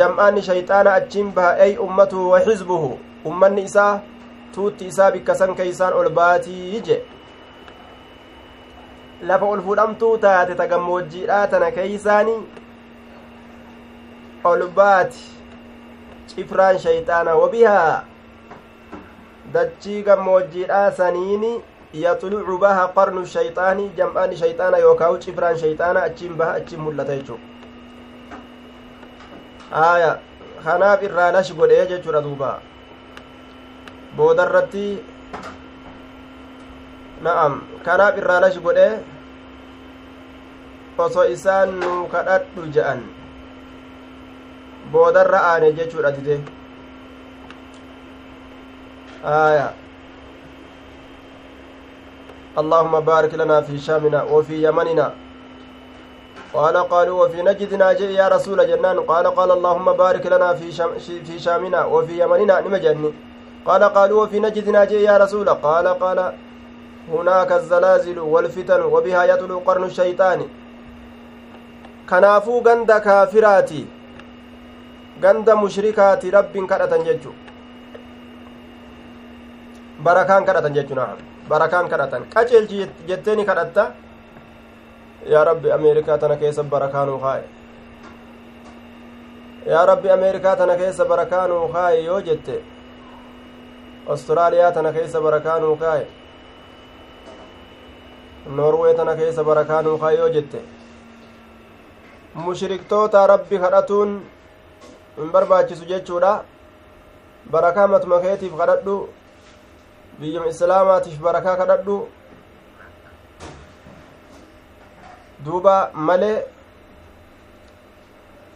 jam'aanni shayxaana achiin baha ay ummatuhu wa xizbuhu ummanni isaa tuutti isaa bikka san keeysaan ol baatii je lafa ol fudhamtuu taate ta gammoojjiidhaa tana keeysaani ol baati cifraan shayxaana wabihaa dachii gammoojjiidhaa saniini yaxlucu baha qarnu shayxaani jam'aani shayxaana yookaawu cifraan shayxaana achiin baha achiin mul'ata jechuu aya kanaaf irraa lash godhee jechuudha duubaa booda irratti na'am kanaaf irraa lash godhe osoo isaan nuu kadhadhu je'an boodarra aane jechuudha dide. Aya. اللهم بارك لنا في شامنا وفي يمننا قال قالوا وفي نجدنا جئ يا رسول جنان قال قال اللهم بارك لنا في شام في شامنا وفي يمننا نمجني قال قالوا وفي نجدنا جئ يا رسول قال قال هناك الزلازل والفتن وبها يطلع قرن الشيطان kanaafuu ganda kaafiraati. Ganda mushrikaati rabbiin kadhatan jechu barakaan kadhatan jechu naam barakaan kadhatan qaceelchi jetteeni kadhatta yaa rabbi ameerikaa tana keessa barakaanuu kaaye yaa rabbi ameerikaa tana keessa barakaanuu kaaye yoo jette ostiraaliyaa tana keessa barakaanuu kaaye noorwee tana keessa barakaanuu kaaye yoo jette mushriktoota rabbi kadhatuun hin barbaachisu jechuudha. Barakaa matuma keetiif kadhadhu. Biyyuma islaamaatiif barakaa kadhadhu. Duuba malee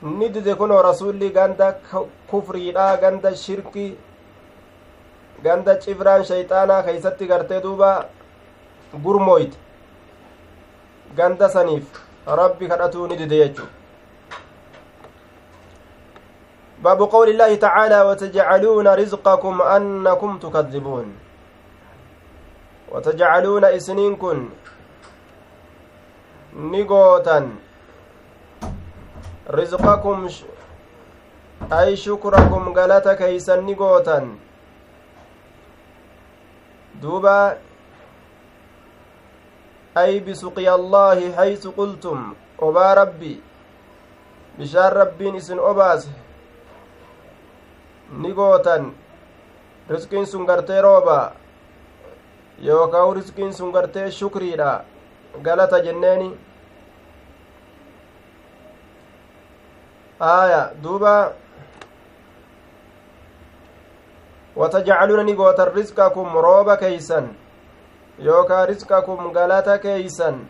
ni dide kunoo rasulli ganda kufriidha ganda shirki ganda cifraan shayxaanaa keeysatti gartee duuba gurmooyte ganda saniif rabbi kadhatuu ni dide jechu باب قول الله تعالى وتجعلون رزقكم أنكم تكذبون. وتجعلون إسنينكن نيغوتا رزقكم أي شكركم غلطة كيسا نيغوتا دوبا أي بسقي الله حيث قلتم أبا ربي. بشار ربين إسن أباسه ni gootan riskiin sun gartee rooba. Yookaan riskiin sun gartee shukriidha. Galata jenneeni. Aya duuba. Watajcaluuna ni gootan riskakum rooba keeysan. Yookaan riskakum galata keeysan.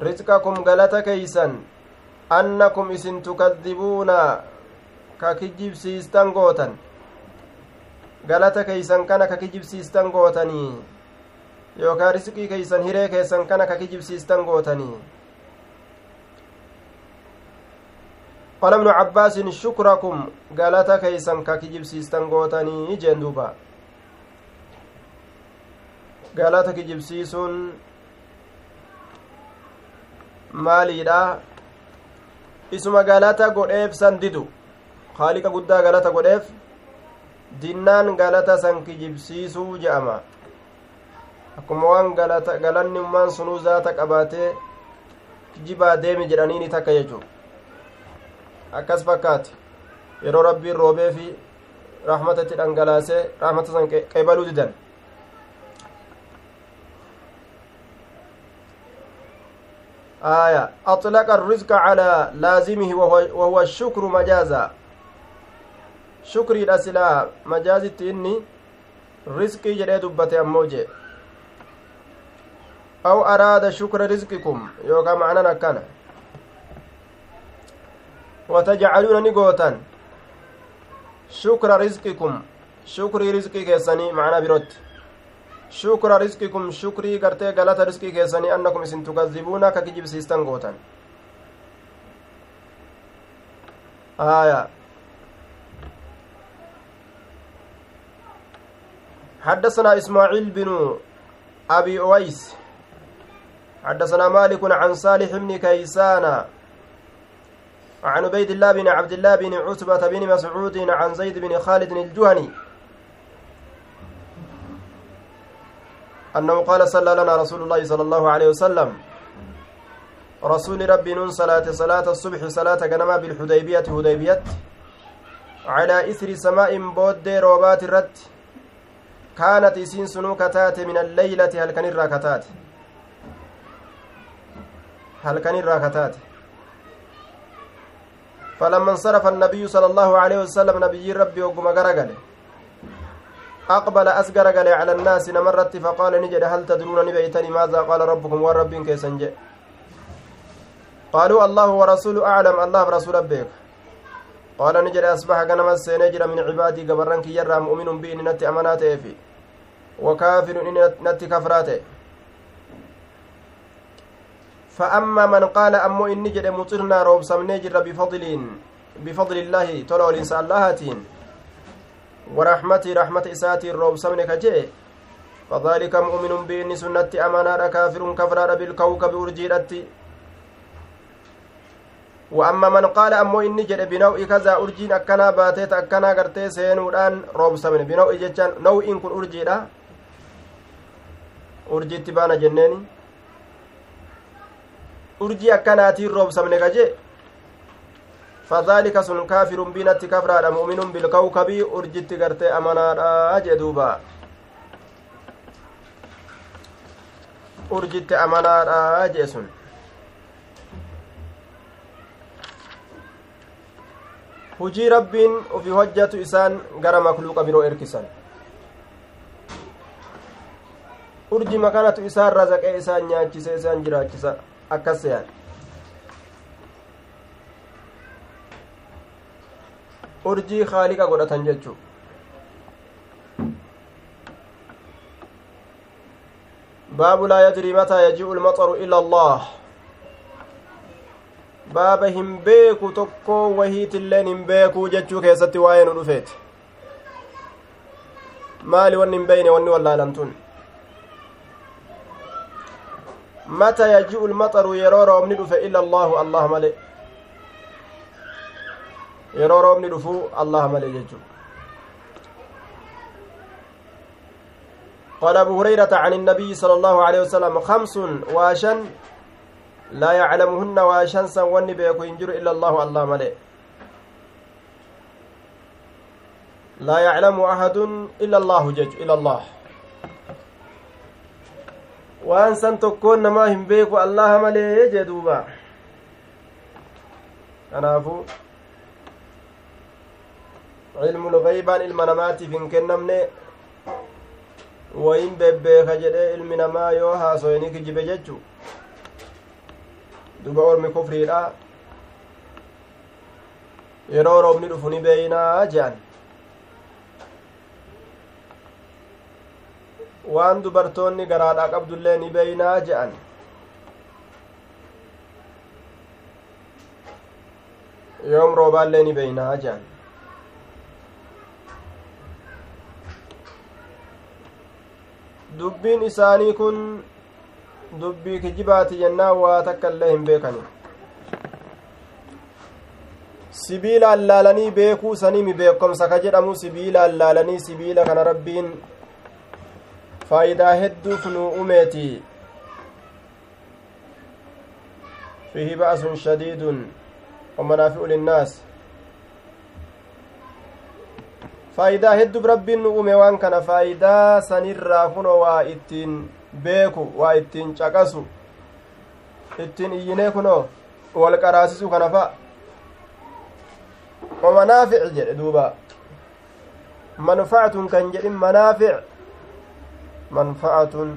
Riskakum galata keeysan. Annakum isin tukadibuuna ka kijibsiistan gootan galata keeysan kana ka kijibsiistan gootanii yookaan risqii keeysan hiree keessan kana ka kijibsiistan gootanii قال ابن عباس شكركم قالت كيسن ككجب سيستن غوتني جندوبا قالت كجب سيسون maaliidha isuma galata godheef san didu haaliqa guddaa galata godheef dinnaan galata san kijibsiisuu je'ama akkuma waan galanni ummaan sunuu zaata qabaatee kijibaa deemi jedhaniini takka jechuu akkas fakkaate yeroo rabbiin roobee fi rahmatatti dhangalaasee rahmata san qeebaluu didan آية أطلق الرزق على لازمه وهو الشكر مجازا شكري الأسلا مجازت إني رزقي جري دبتي أموجي أو أراد شكر رزقكم يوكا معنى نكنا وتجعلون نقوتا شكر رزقكم شكري رزقي كيساني معنا بروت shukra riskikum shukrii gartee galata riskii keessanii annakum isin tukazzibuuna ka kijibsiistan gootan. Aya حدثنا إسماعيل بن أبي أويس. حدثنا مالك عن صالح بن كيسان عن عبيد الله بن عبد الله بن عتبة بن مسعود عن زيد بن خالد الجهني أنه قال صلى لنا رسول الله صلى الله عليه وسلم رسول ربي نون صلاة صلاة الصبح صلاة جنما بالحديبية هديبية على إثر سماء بود روبات الرد. كانت إسين سنو كتات من الليلة هل كان الراكتات هل كان الراكتات فلما انصرف النبي صلى الله عليه وسلم نبي ربي وقم غرقله أقبل أسقر قال على الناس نمرت فقال نجد هل تدرون نبيتني ماذا؟ قال ربكم ورب كيسنج قالوا الله ورسوله أعلم الله ورسول ربك. قال نجد أصبح كنما سينجر من عبادي قبرنك يرى مؤمن بإن نت أمانات في وكافر إن نت فأما من قال أمو إن نجد مطرنا روب سمنجر بفضل بفضل الله تلو الإنسان اللهاتين ورحمتي رحمة إساتي الروب سمن كجي فذلك مؤمن بإني سنة أمانا كافر كفر بالكوكب أرجيرتي وأما من قال أمو إني جد بنوء كذا أرجين أكنا باتيت أكنا قرتي سينودان روب سمن بنوء جتان نوء إن كن أرجيرا أرجيت بانا جنيني أرجي أكناتي روب سمن كجي فذلك سن كافر بينت كفرا مؤمن بالكوكب أرجت قرتي أمانا أجدوبا urjitti amanaadha jee sun. Hujii rabbiin ufi hojjatu isaan gara makluuqa biroo erkisan. Urji makanatu isaan razaqee isaan nyaachise isaan jiraachisa akkas seyan urjii haaliqa godhatan jechu baabu laa yadrii mataa yaji'u lmaxaru ila allah baaba hin beeku tokko wahiitilleen hin beekuu jechuu keessatti waa'ee nu dhufeeti maali wanni hin beeyne wanni wallaalamtun mata yaji'u lmaxaru yeroo roobni dhufe ila allaahu allah male yeroo roobni dhufuu allah malee jechuu قال أبو هريرة عن النبي صلى الله عليه وسلم خمس واشن لا يعلمهن واشن سوّن بيكو ينجر إلا الله الله ملئ لا يعلم أحد إلا الله جج إلا الله. Waan san tokkoon namaa hin beeku allaha malee jee duuba kanaafuu cilmul gaybaan ilma namaatiif hin kennamne wayin bebbeeka jedhee ilmi namaa yoo haasoyni kijibe jechu duba ormi kufriidha yeroo roobni dhufu ni beeyinaa jean waan dubartoonni garaadhaa qabdullee ni beeynaa je'an. Yoom roobaallee ni beeynaa je'an. Dubbiin isaanii kun dubbii kijibaati jennaan waa takka illee hin beekani. Sibiila allaalanii beekuu saniimi beekomsa ka jedhamu sibiila allaalanii sibiila kana rabbiin faayidaa hedduuf nu umeeti fihi ba'asun shadiidun wamanaafi'u linnaas faayidaa hedduuf rabbiin nu ume waan kana faayidaa sanirraa kuno waa ittiin beeku waa ittiin caqasu ittiin iyyinee kuno wal qaraasisu kana fa wamanaafic jedhe duuba manfacatun kan jedhin manaafic manfacatun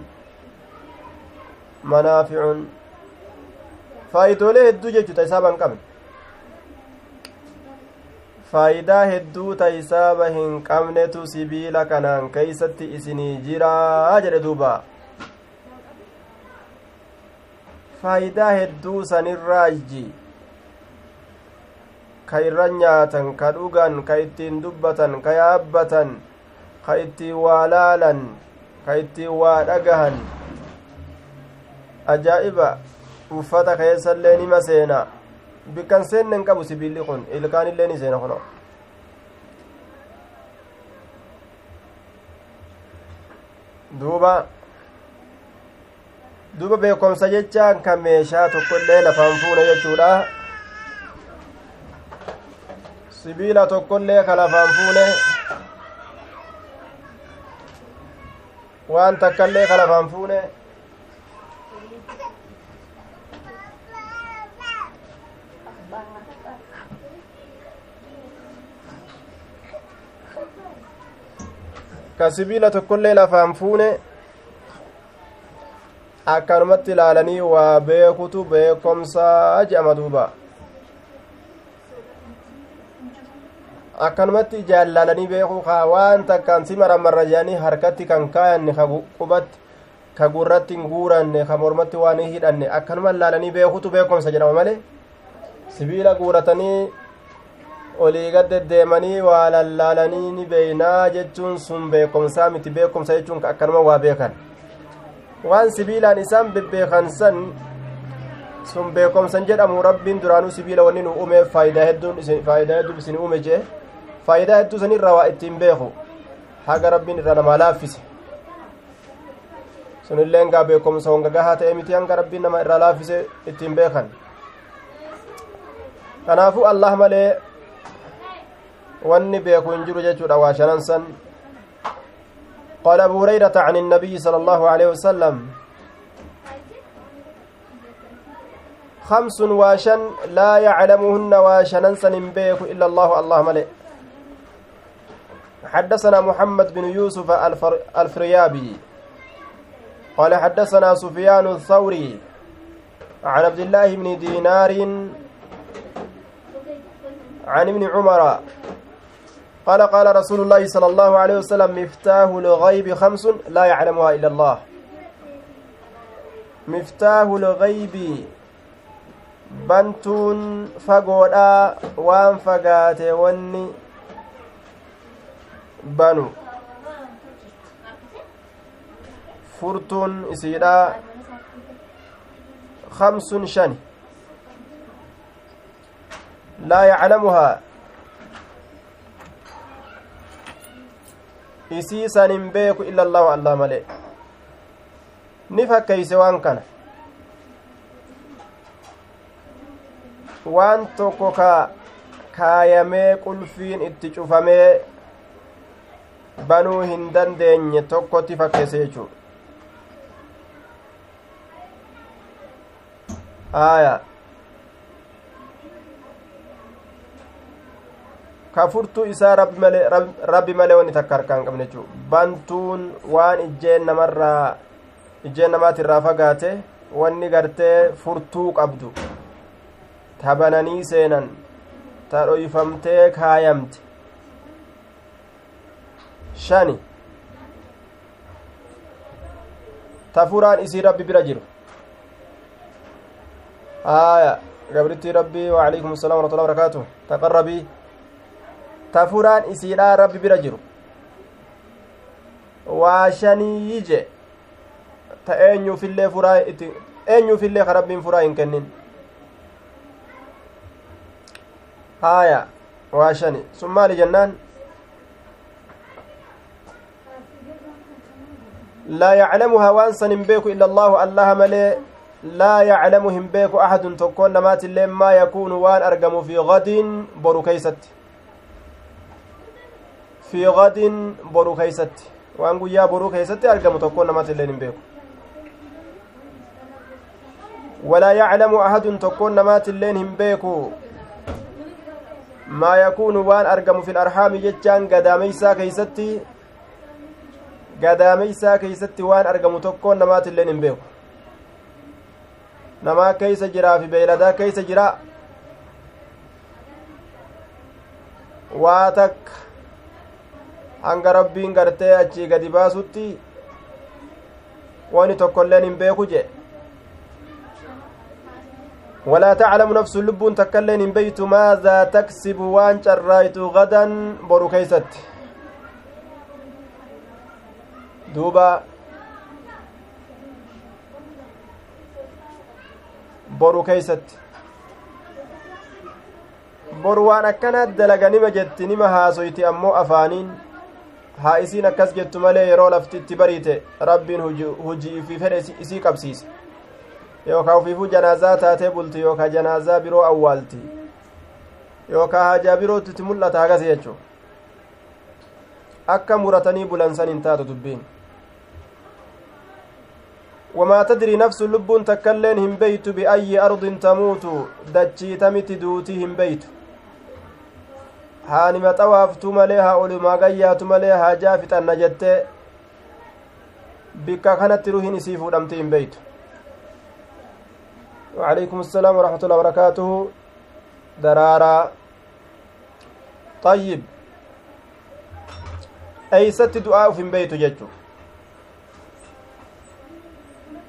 manaaficun faayidoolee hedduu jechuu ta isaaba hin qabne faayidaa hedduu ta isaaba hin qabnetu sibiila kanaan keeysatti isinii jiraa jedhe duuba faayidaa hedduu sanirraayyi ka irra nyaatan ka dhugan ka ittiin dubbatan ka yaabbatan ka ittiin waa ka ittiin waa dhagahan ajaa'iba uffata keessallee nima seena bikkan seenne hin qabu sibiilli kun ilkaanillee ni seena kuno duuba duuba beekomsa jechaan kan meeshaa tokkollee lafaan fuune jechuudha sibiila tokkollee ka lafaan fuune waan takkallee ka lafaan fuune ka sibiila tokkollee lafaan fuune akkanumatti ilaalanii waa beekutu beekomsaa je'ama duuba akkanumatti jaallalanii beekuu kaa waan takkaan si maramarra jedhanii harkatti kan kaayanne ka qubatti ka gurratti hin guuranne ka mormatti waan hin hidhanne akkanuma ilaalanii beekutu beekomsa jedhama malee sibiila guuratanii olii gad deddeemanii waa lallaalanii ni beeynaa jechuun sun beekomsaa miti beekomsa jechuun akkanuma waa beekan waan sibiilaan isaan bebbeekan sun beekomsan jedhamu rabbiin duraanuu sibiila wanni nu uume faayidaa hedduun faayidaa hedduun isin uume jee faayidaa hedduu san irraa waa ittiin beeku haga rabbiin irra namaa laaffise sunillee ngaa beekomsa honga gahaa ta'e miti hanga rabbiin nama irraa laaffise ittiin beekan kanaafuu allah malee wanni beeku hin jiru jechuudha waa shanan san قال أبو هريرة عن النبي صلى الله عليه وسلم خمس واشن لا يعلمهن واشنا سنبيك إلا الله الله ملئ حدثنا محمد بن يوسف الفر... الفريابي. قال حدثنا سفيان الثوري عن عبد الله بن دينار عن ابن عمر. قال قال رسول الله صلى الله عليه وسلم مفتاح الغيب خمس لا يعلمها إلا الله. مفتاح الغيب بنتون فقودا وان فقات وني بنو فرتون إسيدا خمس شن لا يعلمها isii san hin beeku illa allahu allah malee ni fakkeeyse waan kana waan tokko ka kaayamee qulfiin itti cufamee banuu hin dandeenye tokkotti fakkeesse jechuu aya ka furtuu isaa rabbi malee wanni takka harkaa hin qabne jechuu bantuun waan ijjeen namarraa ijjeen namaatirraa fagaate wanni gartee furtuu qabdu. Ta bananii seenan. Ta dhoyfamtee kaayamte shani ta furaan isii rabbi bira jiru aya gabrittii rabbii waalaikum assalam warahmatullahi wabarakaatu taqarrabii ta furaan isiidhaa rabbi bira jiru waa shanii je ta eenyuufillee furaa itti eenyuufillee ka rabbiin furaa hin kennin haya waa shani sun maali jennaan waan san hin beeku illa allaahu allaha malee laa yaclamu hin beeku axadun tokkoon namaatillee maa yakuunu waan argamu fi gadin boru keeysatti fi gadin boru keeysatti waan guyyaa boruu keessatti argamu tokkoon namaatillee hin beeku walaa yaclamu ahadun tokkoon namaatilleen hin beeku maa yakuunu waan argamu fi larhaami jechaan gadaameysaa keeysatti keeysatti waan argamu tokkoon namaatilleen hin beeku namaa keeysa jiraa fi beeyladaa keeysa jira waa takka hanga rabbiin gartee achii gadi baasutti wani tokkoilleen hin beeku jedhe ولا تعلم نفس لب تكلن بيت ماذا تكسب وان شرايت غدا برو كيست duuba boru keeysatti. Boru waan akkana dalaganima jetti nima haasoyti ammoo afaaniin. Haa isiin akkas jettu malee yeroo lafti itti bariite rabbiin hujii ifii fedhe isii qabsiise. Yookaa ufiifuu janaazaa taatee bulti yookaa janaazaa biroo awwaalti. Yookaa haajaa birootti itti mul'ata hagas jechuu akka muratanii bulansan hin taatu dubbiin. Nafsu lubbuun takkailleen hin beytu biayyi ardin tamuutu dachiitamiti duutii hin beytu haa nima xawaaftu malee haa olumaa gayyaatu malee haa jaa fixanna jettee bikka kanatti ruhin isii fuudhamti hin beytu وعليكم السلام ورحمة الله وبركاته درارا طيب أي ست دعاء في بيت ججو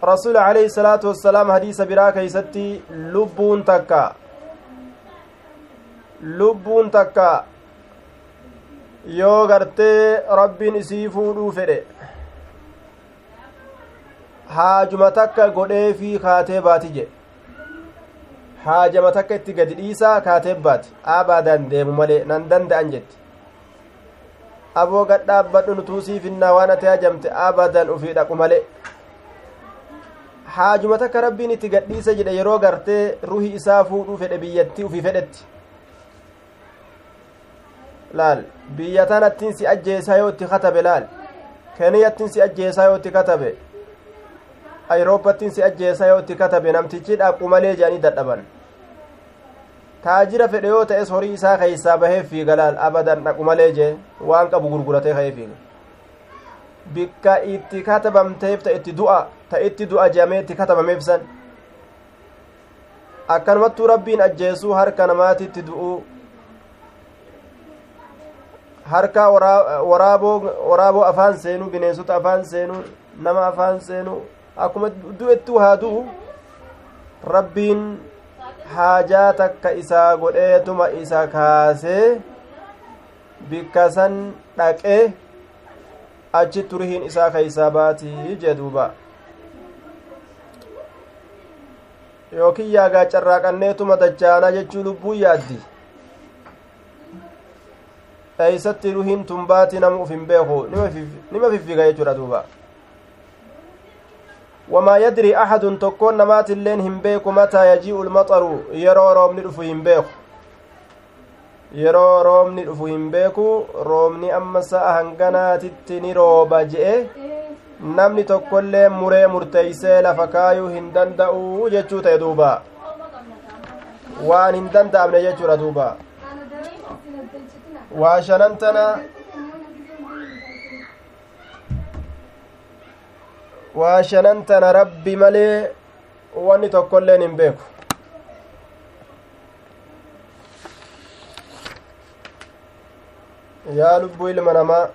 رسول عليه الصلاة والسلام حديث براك يستي لبون تكا lubbuun takka yoo gartee rabbiin isii fuudhuu fedhe haajuma takka godhee fi kaatee baati jedhe haajama takka itti gadi dhiisaa kaatee baati abaadaan deemu malee nan danda'an jetti aboo gad dhaabbadhu nutuusii finnaa waan ati hajamte abadan ufii dhaqu malee haajuma takka rabbiin itti gadhiisa jedhe yeroo gartee ruhi isaa fuudhuu fedhe biyyattii ufii fedhetti laal biyya tanattiin si ajjeesaa yoo itti katabe laal keniyattiin si ajjeesaa yoo itti katabe ayroopattiin si ajjeesaa yoo itti katabe namtichi dhaqu malee jedhanii dadhaban taajira fedhe yoo ta'es horii isaa keeysaa bahee fiiga laal abadan dhaqu malee jee waan qabu gurguratee ka'ee fiiga bikka itti katabamteef ta itti du'a ta itti du'a jedhamee itti katabameef san akkanumattuu rabbiin ajjeesuu harka namaatitti du'uu harka waraaboo afaan seenuu bineensota afaan seenuu nama afaan seenuu akkuma du'ettuu haa du'u rabbiin haajaa takka isaa godheetuma isa kaasee bikka san dhaqee achi turihiin isaa keeysaa baatii jee duuba yookiin yaagaa carraaqanneetuma dachaanaa jechuu lubbuu yaaddi? Eeysatti ruhiin tumbaati nama uf hin beeku. Nima fiffiga jechuudha duuba. Wamaa yadri axadun tokkoon namaatilleen hin beeku mataa yajii'u lmaxaru yeroo roobni dhufu hin beeku. Yeroo roobni dhufu hin beeku roobni amma sa'a hanganaatitti ni rooba je'e namni tokkollee muree murteeysee lafa kaayuu hin danda'u jechuu ta'e duuba waan hin danda'amne jechuudha duuba waa shanan tana waa shanan tana rabbi malee wanni tokkolleen hin beeku yaa lubbuu ilma namaa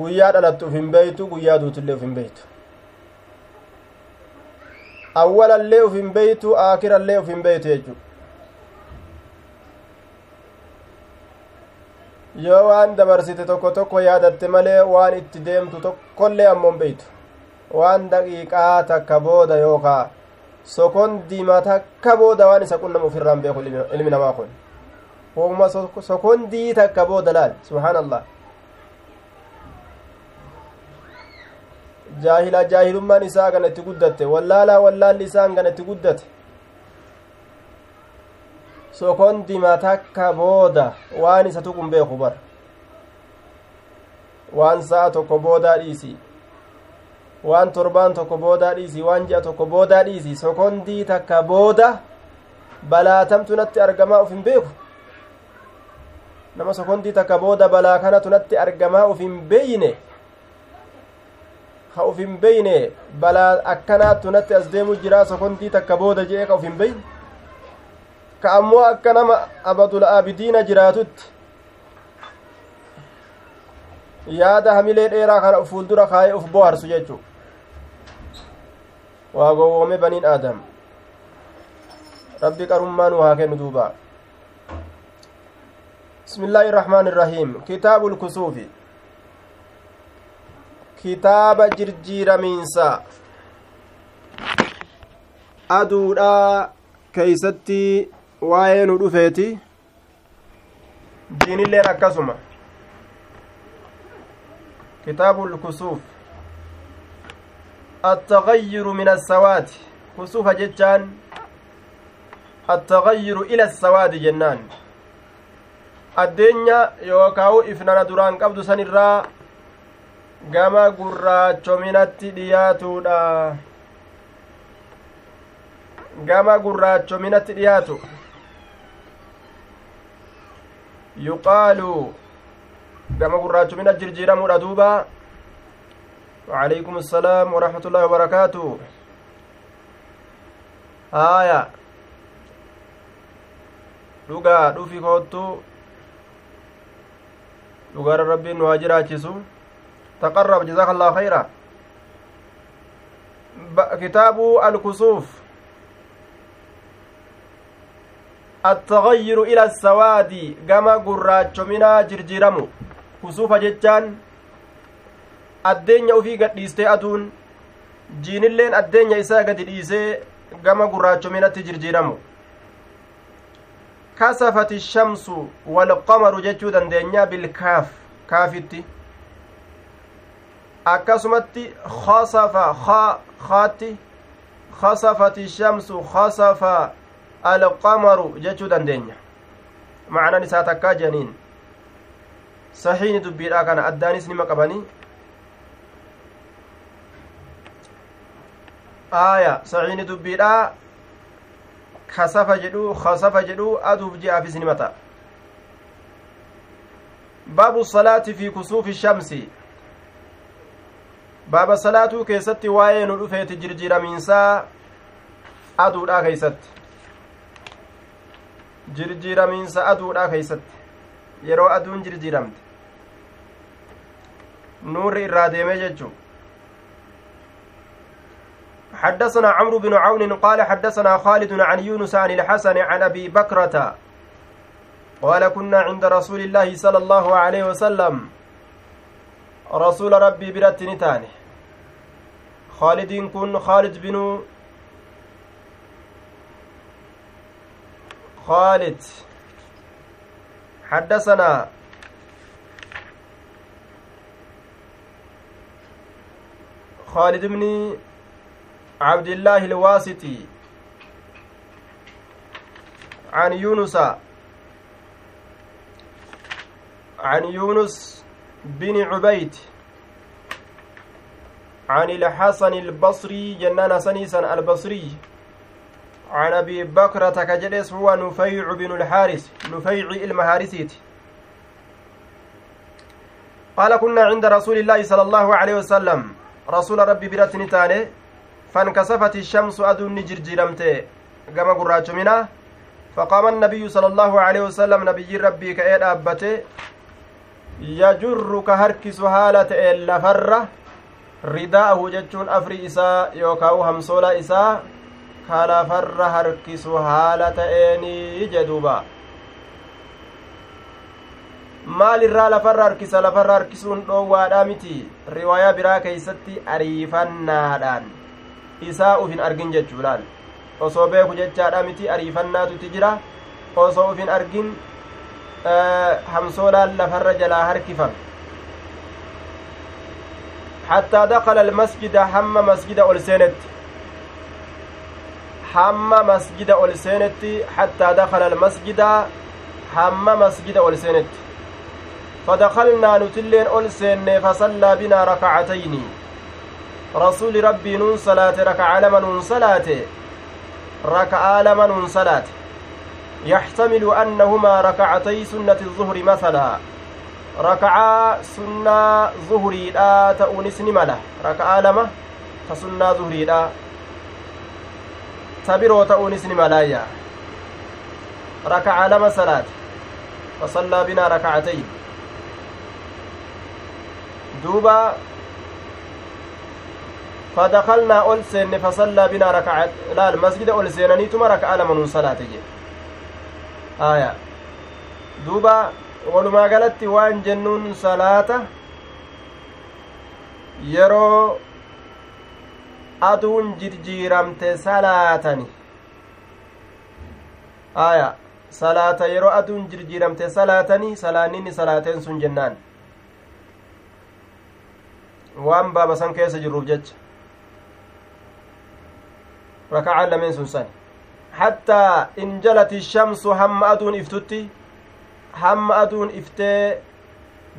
guyyaa dhalattu uf hin beeytu guyyaa duutullee uf hin beeytu awwalallee uf hin beeytu aakirallee uf hin beeytu jechu yoo waan dabarsite tokko tokko yaadatte malee waan itti deemtu tokkollee ammoo hin beeytu waan daqiiqaa takka booda yookaa sokondima takka booda waan isa qunnama ufirraan beeku ilmi namaa kun. Woma sokondii takka booda laal? Subhaan allah jaahila jaahilummaan isaa gana itti guddatte wallaalaa wallaalli isaan gana itti guddate sokondima takka booda waan isa tuqun beeku bar waan sa'a tokko boodaa dhiisi waan torbaan tokko boodaa dhiisi waan ji'a tokko boodaa dhiisi sokondii takka booda balaatamtu natti argamaa uf hin beeku nama sokondii takka booda balaa kanatu natti argamaa uf hin beeyne ka uf hin beeyne balaa akkanaattu natti as deemu jiraa sokondii takka booda jee ka uf hin beeyne ka ammoo akka nama abadul aabidiina jiraatutti yaada hamilee dheeraa kana fuuldura kaayee uf boharsu jechuu waa gowwoome baniin aadam rabbi qarummaa nu haa kennu duuba بسم الله الرحمن الرحيم كتاب kitaaba jirjiiramiinsa aduudhaa keeysatti waa'ee nu dhufeeti. Diinilleen akkasuma. Kitaabul kusuuf. Attagayyiru min assawaati kusuufa jechaan attagayyiru ila assawaadi jennaan. Addeenya yookaa'u ifnana duraan qabdu san irraa gama gurraachominatti dhiyaatuudha gama gurraachominatti dhiyaatu yuqaalu gama gurraachomina jirjiiramuudha duuba وعليكم السلام ورحمة الله وبركاته آية dhugaa dhufi koottu dhugaara rabbiin nu haa jiraachisu taqarrab jazaaka allah khayra kitaabu alkusuuf التغير إلى السواد كما قراچمنا جرجرمو كسوفا جتان addeenya ufii gadhiistee aduun jiinilleen addeenya isaa gadi dhiisee gama gurraachominatti jirjiiramu kasafati shamsu walqamaru jechuu dandeenya bilkaaf kaafitti akkasumatti khasafa kaatti khasafati shamsu khasafa alqamaru jechuu dandeenya macnan isaa takkaa janiin sahiini dubbiidha kana addaanis nima qabanii aaya sahiini dubbiidha kasafa jedhu kasafa jedhu aduuf ji'aafis ni mata baabu salaati fi kusuufi shamsi baaba salaatuu keessatti waa'ee nu dhufeeti jirjiiramiinsaa aduudha keeysatti jirjiiramiinsa aduudha keeysatti yeroo aduun jirjiiramte nuurri irraa deemee jechuu حدثنا عمرو بن عون قال حدثنا خالد عن يونس عن الحسن عن ابي بكرة قال كنا عند رسول الله صلى الله عليه وسلم رسول ربي برت نتاني خالد كن خالد بن خالد. حدثنا خالد بن عبد الله الواسطي عن يونس عن يونس بن عبيد عن الحسن البصري جنان سنيسا البصري. عن أبي بكرة كجلس هو نفيع بن الحارث نفيع المهارسيت قال كنا عند رسول الله صلى الله عليه وسلم. رسول ربي برت نتاني فانكسفت الشمس أدون جرجرمت كما قراجمنا فقام النبي صلى الله عليه وسلم نبي ربي كأيد أبته. Yajurru ka harkisu haala ta'een lafarra ridaa'ahu jechuun afri isaa yookaan hamsoola isaa ka lafarra harkisu haala ta'eenii jedhuuba maalirraa lafarra harkisa lafarra harkisuun dhoowwaadhaa miti riwaayaa biraa keeysatti ariifannaadhaan isaa uf hin argin jechuudhaan osoo beeku jechaadha miti ariifannaatutti jira osoo uf hin argin hamsoolaan lafarra jalaa harkifame حتى دخل المسجد هم مسجد أولسينت. هم مسجد أولسينت حتى دخل المسجد هم مسجد أولسينت. فدخلنا نتلين أولسين فصلى بنا ركعتين. رسول ربي نون صلاة ركع لما نون صلاة. ركع لما نون صلاة. يحتمل أنهما ركعتي سنة الظهر مثلا zuhuriidha ta'uunis ni mala raka'aa lama ta sunnaa zuhuriidha ta biroo ta'uunis ni malaayya raka'aa lama salaate fasallaa binaa raka'atayn duuba فدخلنا أول سن فصلى بنا ركعت لا المسجد أول سنني تما ركعة لمن صلاة آية دوبا walumaa galatti waan jennuun salaata yeroo aduun jirjiiramte salaatani aya salaata yeroo aduun jirjiiramte salaatanii salaaninni salaateen sun jennaan waan baaba san keessa jirruuf jecha rakacaan lameen sun san shamsu hamma aduun iftutti hamma aduun iftee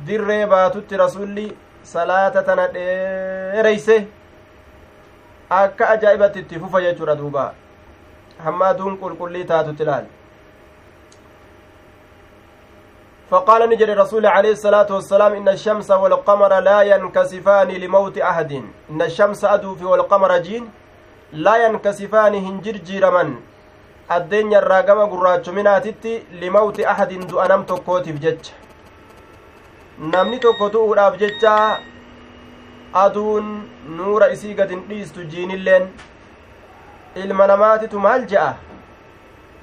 dirree baatutti rasulli salaata tana dheereyse akka ajaa'ibatti itti fufa jechuudha duuba hamma aduun qulqullii taatutti ilaal فقال نجري رسول عليه الصلاة والسلام إن الشمس والقمر لا ينكسفان لموت أحد إن الشمس أدوف والقمر جين لا ينكسفان هنجر جيرمن addeenya irraa gama gurraachuminaatitti limawti ahadin du'a nam tokkootiif jecha. Namni tokko tu'uudhaaf jecha aduun nuura isii gadin dhiistu jiinilleen. Ilma namaatitu maal je'a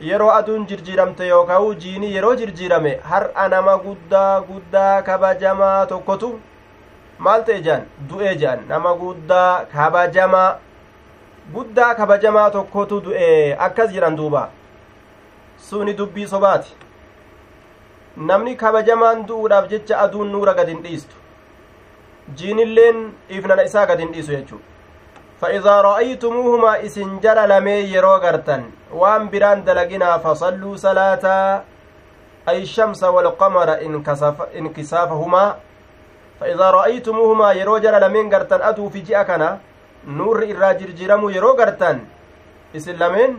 yeroo aduun jirjiiramte yookaa'u jiinii yeroo jirjiirame har'a nama guddaa guddaa kabajamaa tokkotu maal ta'e je'an du'ee je'an nama guddaa kabajamaa guddaa kabajamaa tokkotu du'e akkas jedhan duuba suni dubbii sobaati namni kabajamaan du'uudhaaf jecha aduun nuura gad hin dhiistu jiinilleen ifnana isaa gad hin dhiisu jechuu فإذا رأيتموهما إسن جل لمي يرو غرتن وان بران دلقنا فصلوا صلاة أي الشمس والقمر انكسافهما فإذا رأيتموهما يرو جل لمن غرتن أدو في جئكنا nuurri irraa jirjiramuu yeroo gartan isin lameen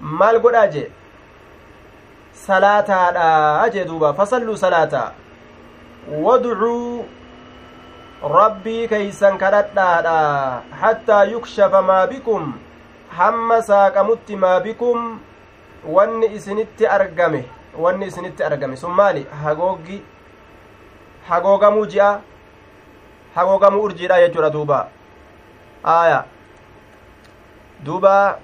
maal godhaa jee? Salaataadha jee duuba. Fasalluu salaataa wadcuu rabbii keeysan kadhadhaadha hattaa yukshafa maa bikum hamma saaqamutti maa bikum wanni isinitti argame wanni isinitti argame. Sun maali? Hagooggi hagoogamuu ji'a? Hagoogamuu urjiidha jechuudha duuba aya duuba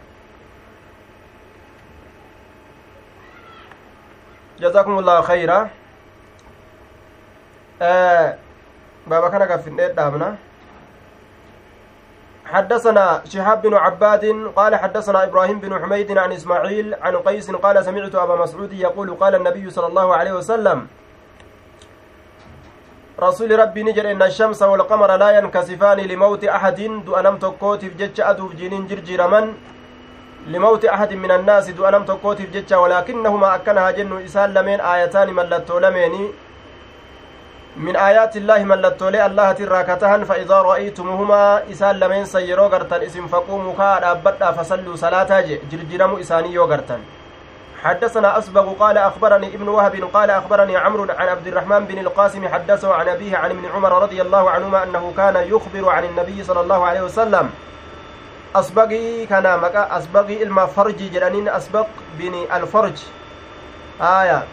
الله خيرا. آه بابا كان كفن دامنا؟ حدثنا شهاب بن عباد قال حدثنا إبراهيم بن حميد عن إسماعيل عن قيس قال سمعت أبا مسعود يقول قال النبي صلى الله عليه وسلم رسول ربي نجر إن الشمس والقمر لا ينكسفان لموت أحد. دؤنم تكوتف جتش أدوف جنين جرجر من؟ لموت أحد من الناس دؤنم تكوتف جتش. ولكنهما أكنها جن إسان لمن آيتان ملتو لميني. من آيات الله ملتولي الله تراكتهن. فإذا رأيتمهما إسان لمن سيرو غرتن. اسم فقوموا كاد أبدا فصلوا صلاة جرجرموا إساني يوغرتن حدثنا أسبغ قال أخبرني ابن وهب قال أخبرني عمرو عن عبد الرحمن بن القاسم حدثه عن أبيه عن ابن عمر رضي الله عنهما أنه كان يخبر عن النبي صلى الله عليه وسلم. أسبغي كان مكا أسبغي إلما فرج جرانين أسبق بن الفرج. آية.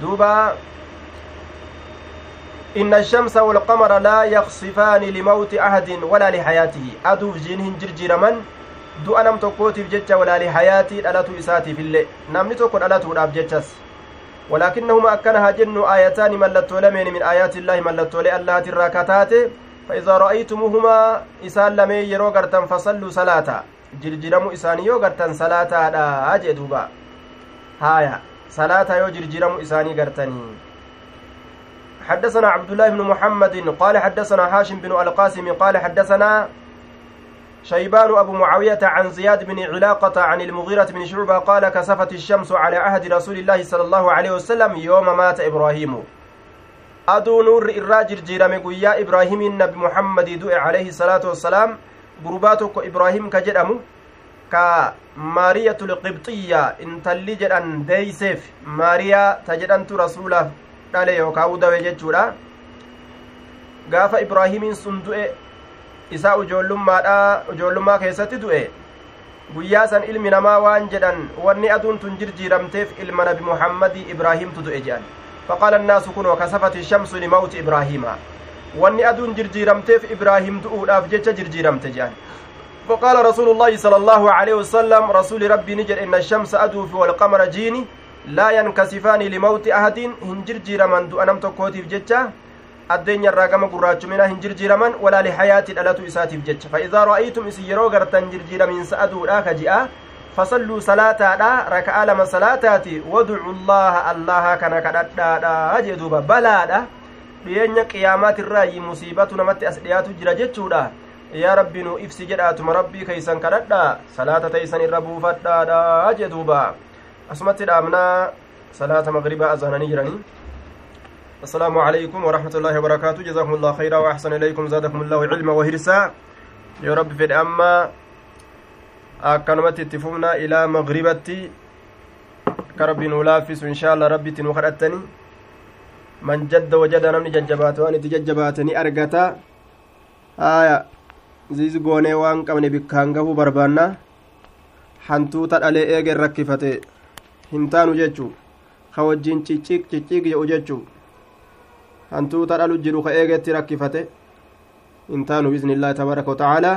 دوبا. إن الشمس والقمر لا يخصفان لموت أحد ولا لحياته. أدوف جينهن جرجرمن du'a nam tokkootiif jecha walaa lihayaatii dhalatu isaatiif illee namni tokko dhalatuudhaaf jechas walaakinnahuma akkana haa jennu aayataani mallattoo lameeni min aayaati illaahi mallattoolee allahaatirraa kataate فإذا رأيتموهما إسان لمي يرو غرتن فصلوا صلاة جرجرمو إسان يو غرتن صلاة دا أجي دوبا هايا صلاة يو جرجرمو إساني غرتني حدثنا عبد الله بن محمد قال حدثنا هاشم بن القاسم قال حدثنا شيبان أبو معاوية عن زياد بن علاقة عن المغيرة بن شعبة قال كسفت الشمس على عهد رسول الله صلى الله عليه وسلم يوم مات إبراهيم aduu nuurri irraa jirjiirame guyyaa ibraahimiin nabi muhammadii du'e calayhi salaatu wassalaam gurbaa tokko ibraahim ka jedhamu ka maariyatul qibxiyya intalli jedhan deeyseef maariyaa ta jedhantu rasuulaaf dhale yookaa udawe jechuudha gaafa ibraahimiin isaa ujoollummaadha ujoollummaa keessatti du'e. Guyyaa san ilmi namaa waan jedhan wanni aduun tun jirjiiramteef ilma nabi muhammadii ibraahimtu du'e jedhan فقال الناس كن وكسفت الشمس لموت إبراهيم واني أدون جرجيرمتف إبراهيم دؤولاف جيتش جرجيرمت جان فقال رسول الله صلى الله عليه وسلم رسول ربي نجر إن الشمس أدوف والقمر جيني لا ينكسفان لموت أحد هنجرجيرمن دؤنم تكوتيف جيتش addeenya irraa gama gurraachumina hin jirjiraman walaa lihayaati dhalatu isaatiif jecha fa idaa ra'aytum isin yeroo gartan jirjiramiinsa aduudha ka ji'a fasalluu salaataadha raka'aa lama salaataati waducu llaaha allaha kana kadhadhaadha jee duuba balaadha dhiyeenya qiyaamaatirraayi musiibatu namatti as dhiyaatu jira jechuudha yaa rabbi nu ibsi jedhaatuma rabbii keeysan kadhadha salaata teeysan irra buufadhaadha jee duuba asumatti dhaabnaa salaata magribaa azaananii jiranii السلام عليكم ورحمة الله وبركاته جزاكم الله خيرا وأحسن إليكم زادكم الله علما وهرسا يا رب في الأمة akkanumatti itti fufna ilaa magribatti akka rabbiin nu laaffisu inshaa allah rabbitti nu kadhattani man jadda wajada namni jajjabaate waan itti jajjabaatani argata haya ziiz goonee waan qabne bikkaan gahuu barbaanna hantuuta dhalee eegen rakkifate hin taanu jechuu ka wajjiin cicciiq cicciiq jedhu jechuu dhalu jiru ka eegetti rakkifate hin taanu biiznillaahi tabaaraka wa tacaalaa